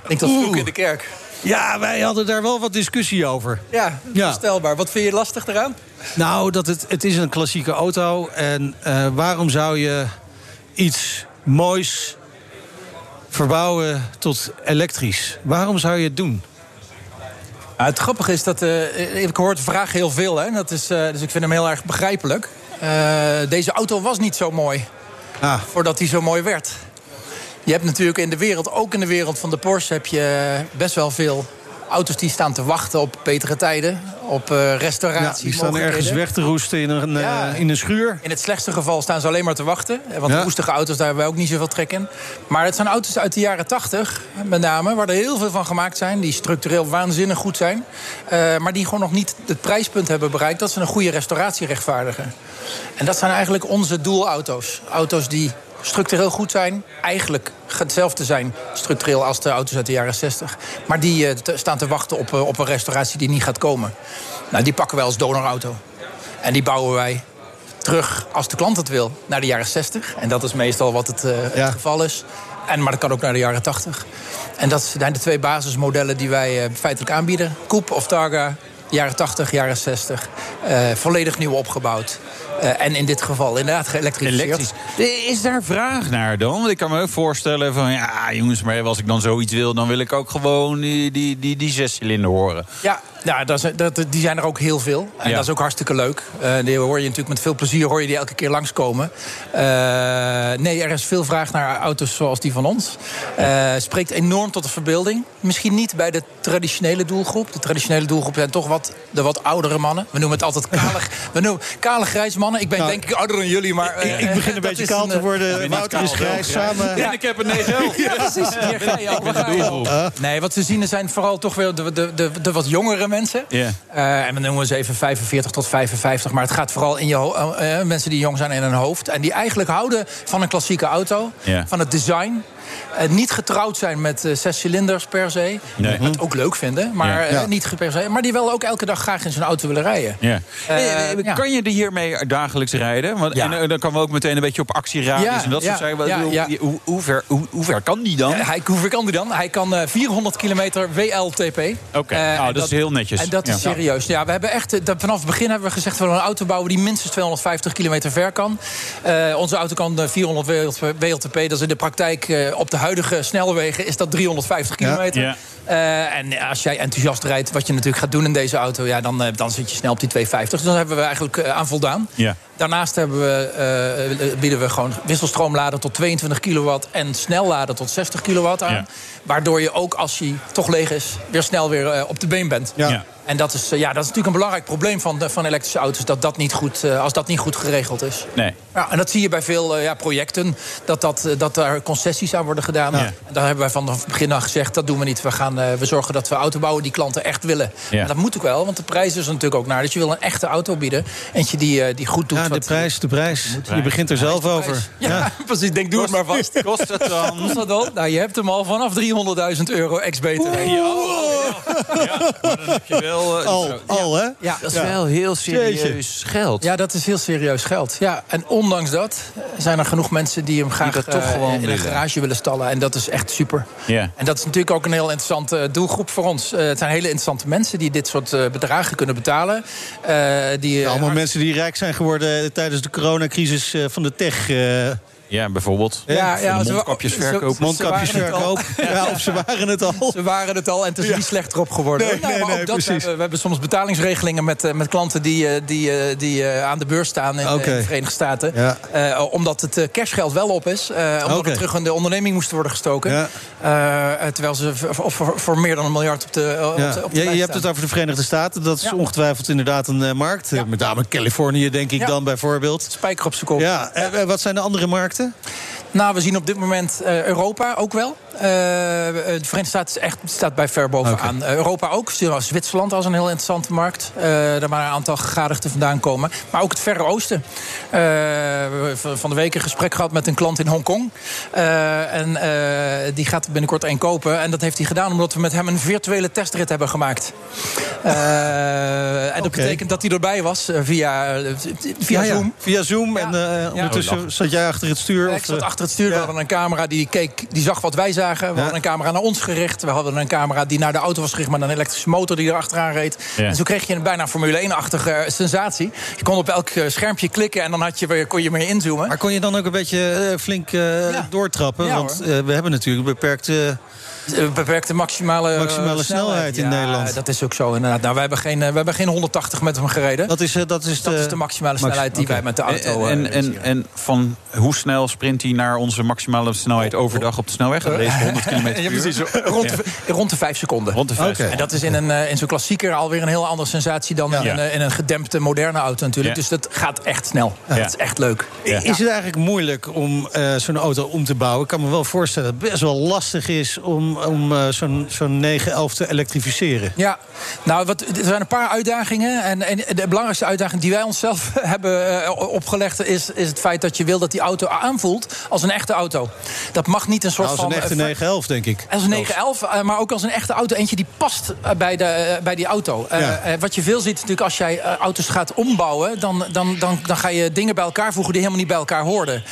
Ik dat vroeg in de kerk. Ja, wij hadden daar wel wat discussie over. Ja, verstelbaar. Wat vind je lastig eraan? Nou, dat het, het is een klassieke auto. En uh, waarom zou je iets moois verbouwen tot elektrisch? Waarom zou je het doen? Ja, het grappige is dat... Uh, ik hoor de vraag heel veel, hè? Dat is, uh, dus ik vind hem heel erg begrijpelijk. deze auto was niet zo mooi. Ah. Voordat hij zo mooi werd. Je hebt natuurlijk in de wereld, ook in de wereld van de Porsche... heb je best wel veel auto's die staan te wachten op betere tijden. Op uh, restauratie. Ja, die staan ergens weg te roesten in een, ja, uh, in een schuur. In het slechtste geval staan ze alleen maar te wachten. Want ja. roestige auto's, daar hebben wij ook niet zoveel trek in. Maar het zijn auto's uit de jaren 80, met name. Waar er heel veel van gemaakt zijn. Die structureel waanzinnig goed zijn. Uh, maar die gewoon nog niet het prijspunt hebben bereikt... dat ze een goede restauratie rechtvaardigen. En dat zijn eigenlijk onze doelauto's. Auto's die structureel goed zijn. Eigenlijk hetzelfde zijn structureel als de auto's uit de jaren 60. Maar die uh, te, staan te wachten op, uh, op een restauratie die niet gaat komen. Nou, die pakken wij als donorauto. En die bouwen wij terug, als de klant het wil, naar de jaren 60. En dat is meestal wat het, uh, ja. het geval is. En, maar dat kan ook naar de jaren 80. En dat zijn de twee basismodellen die wij feitelijk aanbieden. Coupe of Targa, jaren 80, jaren 60. volledig nieuw opgebouwd. Uh, en in dit geval inderdaad geëlektrificeerd. Is daar vraag naar dan? Want ik kan me ook voorstellen van... ja, jongens, maar als ik dan zoiets wil... dan wil ik ook gewoon die, die, die, die zescilinder horen. Ja, Ja, dat is, dat, die zijn er ook heel veel. En Ja. dat is ook hartstikke leuk. Eh, die hoor je natuurlijk met veel plezier hoor je die elke keer langskomen. Eh nee, er is veel vraag naar auto's zoals die van ons. Eh spreekt enorm tot de verbeelding. Misschien niet bij de traditionele doelgroep. De traditionele doelgroep zijn toch wat, de wat oudere mannen. We noemen het altijd kale, we noemen kale grijze mannen. Ik ben Nou, denk ik ouder dan jullie, maar... Ik, ik begin een beetje kaal een, te worden. Wouter is grijs samen. En ik heb een 9 ja, precies. Hier ga je al. Nee, wat we zien zijn vooral toch weer de, de, de, de wat jongere mensen. Eh, en we noemen ze even 45 tot 55. Maar het gaat vooral in je eh, eh, mensen die jong zijn in hun hoofd. En die eigenlijk houden van een klassieke auto. Van het design. Eh, niet getrouwd zijn met eh, zes cilinders per se. Nee. Wat ook leuk vinden. Maar Ja. eh, niet per se. Maar die wel ook elke dag graag in zijn auto willen rijden. Ja. Kan je er hiermee dagelijks rijden? Want, Ja. En dan kan we ook meteen een beetje op actieradius Ja, en dat soort zaken. ja, Hoe- ja. Hoe, hoe, ver, hoe, hoe ver kan die dan? Hij, hoe ver kan die dan? Hij kan eh, 400 kilometer WLTP. Oké, Eh, nou, dat is heel netjes. En dat is serieus. Ja, we hebben echt, dat, vanaf het begin hebben we gezegd... we willen een auto bouwen die minstens 250 kilometer ver kan. Eh, onze auto kan eh, 400 WLTP. Dat is in de praktijk eh, op de huidige snelwegen... is dat 350 kilometer. Ja. Eh, en als jij enthousiast rijdt, wat je natuurlijk gaat doen in deze auto... Ja, dan, eh, dan zit je snel op die 250. Dus dan hebben we eigenlijk eh, aan voldaan. Ja. Daarnaast hebben we, eh, bieden we gewoon wisselstroomlader tot 22 kilowatt... en snellader tot 60 kilowatt aan. Ja. Waardoor je ook als hij toch leeg is... weer snel weer op de been bent. Ja. Ja. En dat is, eh, ja, dat is natuurlijk een belangrijk probleem van, de- van elektrische auto's... Dat dat niet goed, eh, als dat niet goed geregeld is. Nee. Ja, en dat zie je bij veel eh, ja, projecten, dat, dat, dat daar concessies aan worden gedaan. Ja. En daar hebben wij van het begin aan gezegd, dat doen we niet. We, gaan, eh, we zorgen dat we auto bouwen die klanten echt willen. Ja. En dat moet ook wel, want de prijs is er natuurlijk ook naar. Dus je wil een echte auto bieden, eentje die, eh, die goed doet. Ja, de wat- prijs, de prijs. Je begint er zelf over. Ja, precies. Denk, doe het maar vast. Kost het dan? Kost dat dan? Nou, je hebt hem al vanaf 300.000 euro ex-BTW. Maar dan heb je wel... eh, Al, al hè? Ja, Dat is wel heel serieus geld. Ja, dat is heel serieus geld. Ja, en ondanks dat zijn er genoeg mensen die hem graag toch eh, gewoon in een garage willen stallen. En dat is echt super. Ja. En dat is natuurlijk ook een heel interessante eh, doelgroep voor ons. Eh, het zijn hele interessante mensen die dit soort eh, bedragen kunnen betalen. Eh, die, Allemaal mensen die rijk zijn geworden tijdens de coronacrisis eh, van de tech. Eh, Ja, bijvoorbeeld. Ja, ja, mondkapjesverkoop. ze- mondkapjesverkoop. Ja, of ze waren het al. Ze waren het al en het is niet slechter op geworden. Nee, Nou, nee, maar ook nee, dat, we, hebben, we hebben soms betalingsregelingen met, eh, met klanten die, eh, die, eh, die eh, aan de beurs staan in, de Verenigde Staten. Ja. Eh, omdat het eh, cashgeld wel op is. eh, omdat Oké. het terug in de onderneming moest worden gestoken. Ja. Eh, terwijl ze voor, voor, voor meer dan een miljard op de, eh, op Ja. de, op de Je, hebt het over de Verenigde Staten. Dat is Ja. ongetwijfeld inderdaad een eh, markt. Eh, Ja. Met name Californië, denk ik Ja. dan bijvoorbeeld. Spijker op zijn kop. Ja, en wat zijn de andere markten? Nou, we zien op dit moment eh, Europa ook wel. Eh, de Verenigde Staten echt, staat bij ver bovenaan. Europa ook. Zwitserland als een heel interessante markt. Eh daar waar een aantal gegadigden vandaan komen. Maar ook het Verre Oosten. Eh, we hebben van- de week een gesprek gehad met een klant in Hongkong. Eh en eh, die gaat binnenkort één kopen. En dat heeft hij gedaan omdat we met hem een virtuele testrit hebben gemaakt. Eh, en dat betekent dat hij erbij was via, via Ja, ja. Zoom. Via Zoom. Ja. En Ja. ondertussen zat jij achter het stuur? Of, ik zat achter het stuur. We hadden een camera die keek, die zag wat wij zagen. We hadden een camera naar ons gericht. We hadden een camera die naar de auto was gericht... met een elektrische motor die er achteraan reed. Ja. En zo kreeg je een bijna Formule 1-achtige eh, sensatie. Je kon op elk eh, schermpje klikken en dan had je, weer- kon je meer inzoomen. Maar kon je dan ook een beetje eh, flink Ja. doortrappen? Ja, Want we hebben natuurlijk een beperkte... Beperkte maximale, eh, Maximale snelheid in Ja, Nederland. dat is ook zo inderdaad. Nou, wij, hebben geen, eh, we hebben geen 180 met hem gereden. Dat is, eh, dat is, Dat is de maximale snelheid die wij met de auto... eh, En, en, en van hoe snel sprint hij naar onze maximale snelheid overdag op de snelweg? Dat race 100 km Ja, precies. Rond, de, rond de vijf seconden. Rond de vijf. Oké. En dat is in, een, eh, in zo'n klassieker alweer een heel andere sensatie dan in, Ja. een, eh, in een gedempte moderne auto natuurlijk. Ja. Dus dat gaat echt snel. Ja. Dat is echt leuk. Ja. Is het eigenlijk moeilijk om eh, zo'n auto om te bouwen? Ik kan me wel voorstellen dat het best wel lastig is om, om eh, zo'n zo'n 911 te elektrificeren. Ja, nou, wat, er zijn een paar uitdagingen. En, en de belangrijkste uitdaging die wij onszelf hebben eh, opgelegd... Is, is het feit dat je wil dat die auto aanvoelt als een echte auto. Dat mag niet een soort Nou, als van... een echte eh, 911, denk ik. Als een 911, eh, maar ook als een echte auto. Eentje die past bij, de, bij die auto. Ja. wat je veel ziet natuurlijk als jij auto's gaat ombouwen... Dan, dan, dan, dan ga je dingen bij elkaar voegen die helemaal niet bij elkaar hoorden.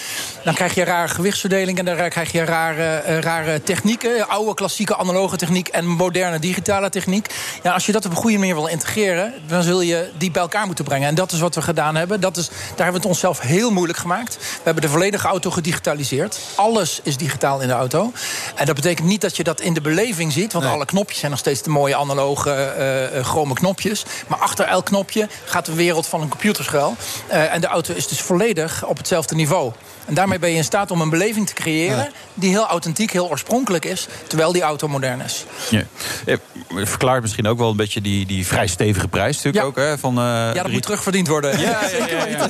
Dan krijg je rare gewichtsverdeling en dan krijg je rare, rare technieken. Oude oude klassieke analoge techniek en moderne digitale techniek. Ja, als je dat op een goede manier wil integreren, dan zul je die bij elkaar moeten brengen. En dat is wat we gedaan hebben. Dat is, daar hebben we het onszelf heel moeilijk gemaakt. We hebben de volledige auto gedigitaliseerd. Alles is digitaal in de auto. En dat betekent niet dat je dat in de beleving ziet, want alle knopjes zijn nog steeds de mooie analoge uh, chrome knopjes. Maar achter elk knopje gaat de wereld van een computerschuil. Uh, en de auto is dus volledig op hetzelfde niveau. En daarmee ben je in staat om een beleving te creëren... die heel authentiek, heel oorspronkelijk is... terwijl die auto modern is. Ja. ja verklaart misschien ook wel een beetje die, die vrij stevige prijs natuurlijk ook. Hè, van, uh, ja, dat moet terugverdiend worden. Ja, ja, ja, ja.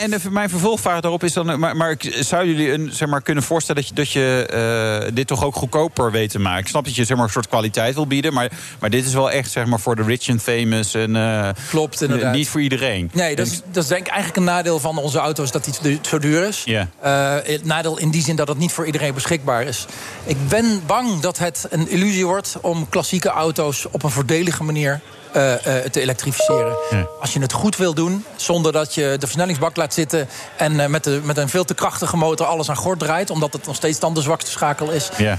en de, mijn vervolgvraag daarop is dan... Maar, maar zou jullie een, zeg maar, kunnen voorstellen dat je, dat je uh, dit toch ook goedkoper weet te maken? Ik snap dat je zeg maar, een soort kwaliteit wil bieden... maar, maar dit is wel echt zeg maar, voor de rich and famous. En, uh, Klopt, inderdaad. Niet voor iedereen. Nee, dat is, dat is denk ik eigenlijk een nadeel van onze auto's... dat die zo duur is. Ja. Het nadeel in die zin dat het niet voor iedereen beschikbaar is. Ik ben bang dat het een illusie wordt om klassieke auto's op een voordelige manier uh, uh, te elektrificeren. Ja. Als je het goed wil doen, zonder dat je de versnellingsbak laat zitten... en uh, met, de, met een veel te krachtige motor alles aan gort draait... omdat het nog steeds dan de zwakste schakel is... Ja.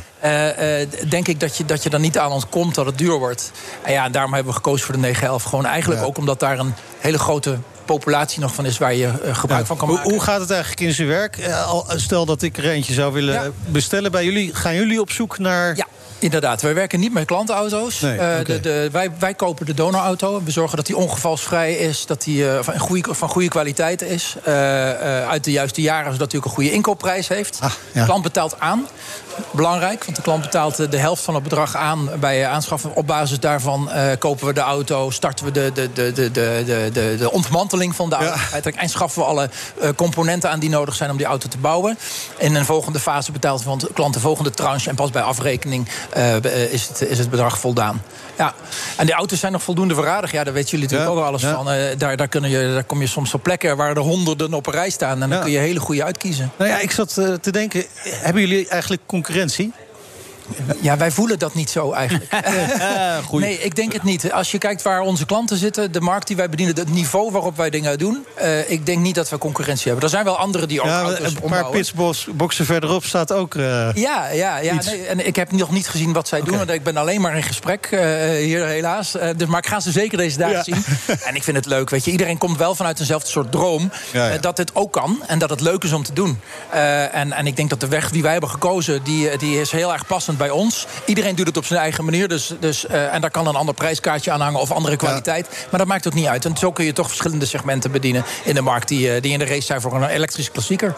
denk ik dat je, dat je dan niet aan ons komt dat het duur wordt. En ja, daarom hebben we gekozen voor de 911. Gewoon eigenlijk ja. ook omdat daar een hele grote populatie nog van is waar je uh, gebruik van kan maken. Hoe gaat het eigenlijk in zijn werk? Uh, stel dat ik er eentje zou willen bestellen bij jullie. Gaan jullie op zoek naar... Ja. Inderdaad, wij werken niet met klantenauto's. Nee, okay. uh, de, de, wij, wij kopen de donorauto. We zorgen dat die ongevalsvrij is, dat die uh, van, goede, van goede kwaliteit is. Uh, uit de juiste jaren, zodat hij ook een goede inkoopprijs heeft. Ah, ja. De klant betaalt aan. Belangrijk, want de klant betaalt de helft van het bedrag aan bij aanschaffen. Op basis daarvan kopen we de auto, starten we de, de, de, de, de, de, de ontmanteling van de auto. Ja. Uiteindelijk schaffen we alle componenten aan die nodig zijn om die auto te bouwen. In een volgende fase betaalt de klant de volgende tranche en pas bij afrekening uh, is, het, is het bedrag voldaan. Ja. En die auto's zijn nog voldoende verradig. Ja, daar weten jullie natuurlijk ja, ook alles ja. van. Daar, daar, kunnen je, daar kom je soms op plekken waar er honderden op een rij staan. En dan kun je hele goede uitkiezen. Nou ja, ik zat te denken, hebben jullie eigenlijk concurrentie? concurrentie? Ja, wij voelen dat niet zo eigenlijk. nee, ik denk het niet. Als je kijkt waar onze klanten zitten, de markt die wij bedienen, het niveau waarop wij dingen doen, uh, ik denk niet dat we concurrentie hebben. Er zijn wel anderen die ook ja, auto's Een paar ombouwen. pitsboxen verderop staat ook. Uh, ja, ja, ja. Nee, en ik heb nog niet gezien wat zij okay. doen. Want ik ben alleen maar in gesprek uh, hier, helaas. dus, maar ik ga ze zeker deze dagen ja. zien. En ik vind het leuk. Weet je, iedereen komt wel vanuit eenzelfde soort droom ja, ja. dat het ook kan en dat het leuk is om te doen. en, en ik denk dat de weg die wij hebben gekozen, die, die is heel erg passend bij ons. Iedereen doet het op zijn eigen manier. Dus, dus, uh, en daar kan een ander prijskaartje aan hangen of andere kwaliteit. Ja. Maar dat maakt ook niet uit. En zo kun je toch verschillende segmenten bedienen in de markt die, uh, die in de race zijn voor een elektrische klassieker.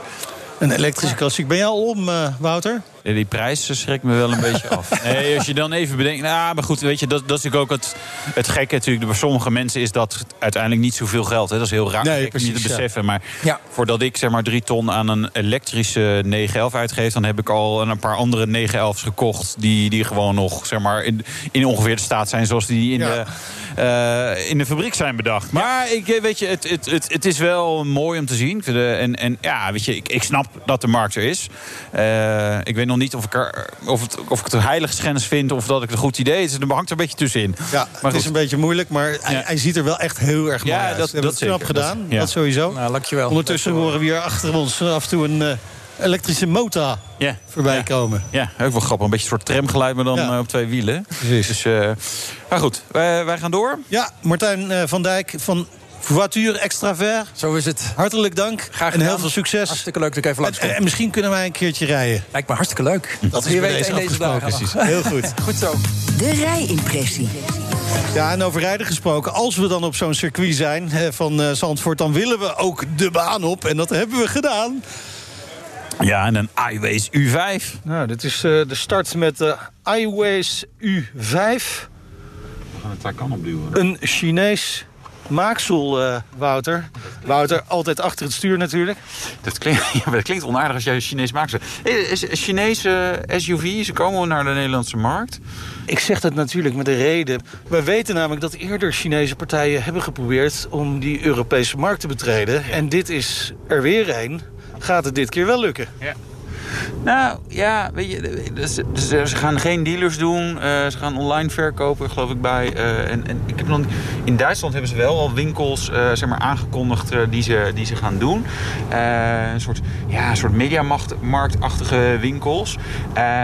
Een elektrische klassieker. Ben jij al om, uh, Wouter? Ja, die prijs schrikt me wel een beetje af. Nee, als je dan even bedenkt... Nou, maar goed, weet je, dat, dat is natuurlijk ook het, het gekke. Natuurlijk, bij sommige mensen is dat uiteindelijk niet zoveel geld. Hè. Dat is heel raar nee, precies, niet te beseffen. Ja. Maar ja. voordat ik zeg maar drie ton aan een elektrische 911 uitgeef... dan heb ik al een paar andere 911's gekocht... die, die gewoon nog zeg maar, in, in ongeveer de staat zijn zoals die in, ja. de, uh, in de fabriek zijn bedacht. Maar ik, weet je, het, het, het, het is wel mooi om te zien. En, en ja, weet je, ik, ik snap dat de markt er is. Uh, ik weet nog niet of ik, er, of, het, of ik het een heiligschennis vind of dat ik het een goed idee is. Er hangt er een beetje tussenin. Ja, maar het is een beetje moeilijk, maar ja. hij, hij, ziet er wel echt heel erg mooi ja, uit. Dat, dat, dat knap zeker. gedaan, dat, ja. dat sowieso. Nou, dankjewel. Ondertussen horen we hier achter ons af en toe een uh, elektrische motor ja. voorbij ja. komen. Ja, ook wel grappig. Een beetje een soort tramgeluid, maar dan ja. op twee wielen. Precies. Dus, uh, maar goed, wij, wij, gaan door. Ja, Martijn uh, van Dijk van Voiture Extravert. Zo is het. Hartelijk dank. Graag en heel veel succes. Hartstikke leuk dat ik even langs en, en, misschien kunnen wij een keertje rijden. Lijkt me hartstikke leuk. Dat is bij deze afgesproken. Precies. Heel goed. goed zo. De rijimpressie. Ja, en over rijden gesproken. Als we dan op zo'n circuit zijn van uh, Zandvoort... dan willen we ook de baan op. En dat hebben we gedaan. Ja, en een iWays U5. Nou, dit is uh, de start met de iWays U5. We gaan het daar kan opduwen. Een Chinees maaksel, uh, Wouter. Wouter, altijd achter het stuur natuurlijk. Dat klinkt, ja, dat klinkt onaardig als jij Chinees maaksel... Chinese SUV, ze komen naar de Nederlandse markt. Ik zeg dat natuurlijk met een reden. We weten namelijk dat eerder Chinese partijen hebben geprobeerd... om die Europese markt te betreden. En dit is er weer een. Gaat het dit keer wel lukken? Ja. Nou ja, weet je, dus, dus ze gaan geen dealers doen. Uh, ze gaan online verkopen, geloof ik bij. Uh, en, en, ik heb dan, in Duitsland hebben ze wel al winkels uh, zeg maar, aangekondigd die, ze, die ze gaan doen. een soort, ja, een soort mediamarktachtige winkels.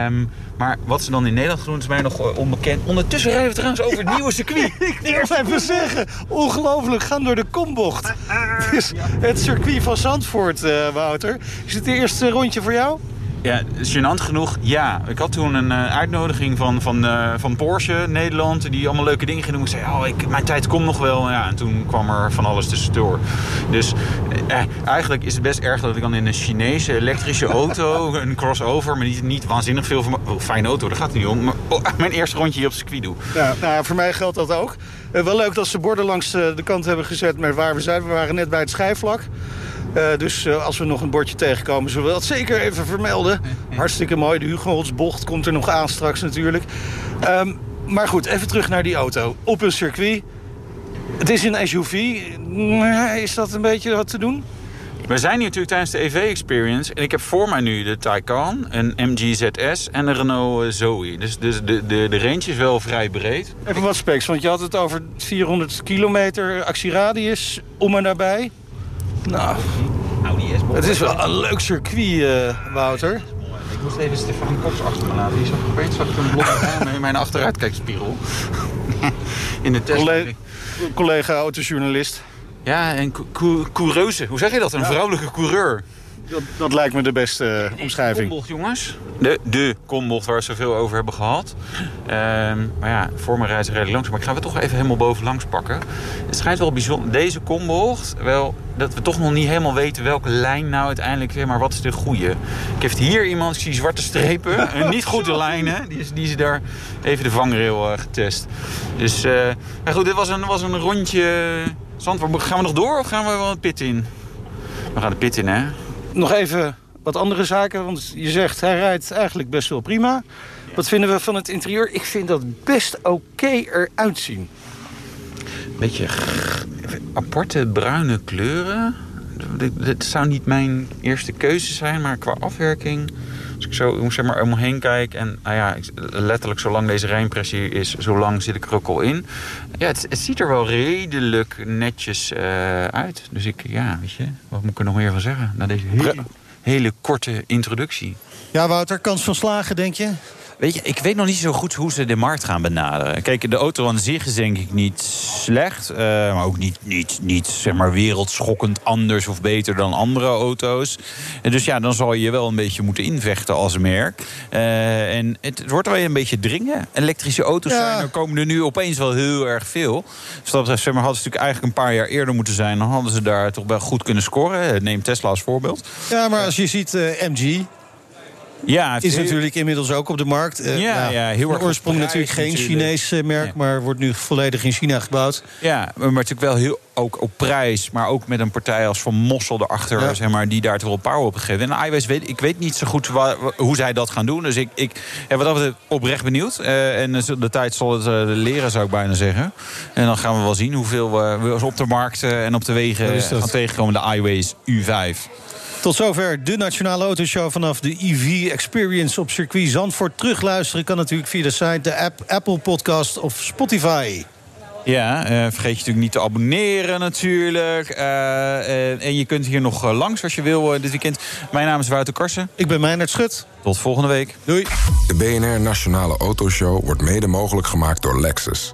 Um, maar wat ze dan in Nederland doen is mij nog onbekend. Ondertussen rijden we trouwens over het nieuwe circuit. ik wil even zeggen, ongelooflijk, gaan door de kombocht. Het is het circuit van Zandvoort, Wouter. Is het eerste rondje voor jou? Ja, gênant genoeg, ja. Ik had toen een uh, uitnodiging van, van, uh, van Porsche Nederland... die allemaal leuke dingen ging doen. Ik zei, oh, ik, mijn tijd komt nog wel. Ja, en toen kwam er van alles tussendoor. Dus eh, eigenlijk is het best erg dat ik dan in een Chinese elektrische auto... een crossover, maar niet, niet waanzinnig veel... Van, oh, fijne auto, daar gaat het niet om. Maar oh, mijn eerste rondje hier op circuit doe. Ja, nou, voor mij geldt dat ook. Wel leuk dat ze borden langs de kant hebben gezet met waar we zijn. We waren net bij het schijfvlak. Uh, dus als we nog een bordje tegenkomen, zullen we dat zeker even vermelden. Hartstikke mooi. De Hugenholtsbocht komt er nog aan straks natuurlijk. Um, maar goed, even terug naar die auto. Op een circuit. Het is een SUV. Is dat een beetje wat te doen? We zijn hier natuurlijk tijdens de EV-experience. En ik heb voor mij nu de Taycan, een MG ZS en een Renault eh, Zoe. Dus, dus de, de, de range is wel vrij breed. Even wat specs, want je had het over 400 kilometer actieradius om en nabij. Nou, het is wel een leuk circuit, uh, Wouter. Ik moest even Stefan Cox achter me laten. Die zag opeens zag ik een blok aan in mijn achteruitkijkspiegel. in de test. Collega, collega autojournalist. Ja, en coureuse. Hoe zeg je dat? Een vrouwelijke coureur. Dat, dat, lijkt me de beste uh, omschrijving. Kombocht, jongens. De, de kombocht waar we zoveel over hebben gehad. Ehm, maar ja, voor mijn reis redelijk langs. Maar ik ga we toch even helemaal bovenlangs pakken. Het schijnt wel bijzonder. Deze kombocht, wel, dat we toch nog niet helemaal weten welke lijn nou uiteindelijk... maar wat is de goede. Ik heb hier iemand, ik zie zwarte strepen. en niet goede lijnen. Die, is, die is daar even de vangrail uh, getest. Dus, uh, maar goed, dit was een, was een rondje... Zandvoort. Gaan we nog door of gaan we wel een pit in? We gaan de pit in, hè? nog even wat andere zaken. Want je zegt, hij rijdt eigenlijk best wel prima. Wat vinden we van het interieur? Ik vind dat best oké eruit zien. Beetje aparte bruine kleuren. Dit zou niet mijn eerste keuze zijn, maar qua afwerking... Als ik zo zeg maar, om me heen kijk en nou ja, letterlijk zolang deze rijimpressie is, zolang zit ik er ook al in. Ja, het, het ziet er wel redelijk netjes uh, uit. Dus ik, ja, weet je, wat moet ik er nog meer van zeggen? Na deze hele, hele korte introductie. Ja, Wouter, kans van slagen, denk je? Weet je, ik weet nog niet zo goed hoe ze de markt gaan benaderen. Kijk, de auto aan zich is denk ik niet slecht. Uh, maar ook niet, niet, niet zeg maar wereldschokkend anders of beter dan andere auto's. En dus ja, dan zal je je wel een beetje moeten invechten als merk. Uh, en het, het, wordt wel een beetje dringen. Elektrische auto's zijn er, komen er nu opeens wel heel erg veel. Dus dat betreft, zeg maar, hadden ze natuurlijk eigenlijk een paar jaar eerder moeten zijn. Dan hadden ze daar toch wel goed kunnen scoren. Neem Tesla als voorbeeld. Ja, maar als je ziet uh, MG, ja, is natuurlijk inmiddels ook op de markt. Uh, ja, ja, heel erg oorsprong natuurlijk geen Chinees eh, merk, maar wordt nu volledig in China gebouwd. Ja, maar natuurlijk wel heel ook op prijs, maar ook met een partij als Van Mossel erachter, zeg maar, die daar toch wel power op gegeven. En iWays weet, ik weet niet zo goed hoe zij dat gaan doen. Dus ik, ik ja, wat dat oprecht benieuwd. Uh, en de tijd zal het leren, zou ik bijna zeggen. En dan gaan we wel zien hoeveel we op de markt en op de wegen gaan tegenkomen. De iWays U5. Tot zover de Nationale Autoshow vanaf de EV Experience op circuit Zandvoort. Terugluisteren kan natuurlijk via de site, de app, Apple Podcast of Spotify. Ja, uh, vergeet je natuurlijk niet te abonneren natuurlijk. Uh, uh, en je kunt hier nog langs als je wil dit weekend. Mijn naam is Wouter Karsen. Ik ben Meijnerd Schut. Tot volgende week. Doei. De BNR Nationale Autoshow wordt mede mogelijk gemaakt door Lexus.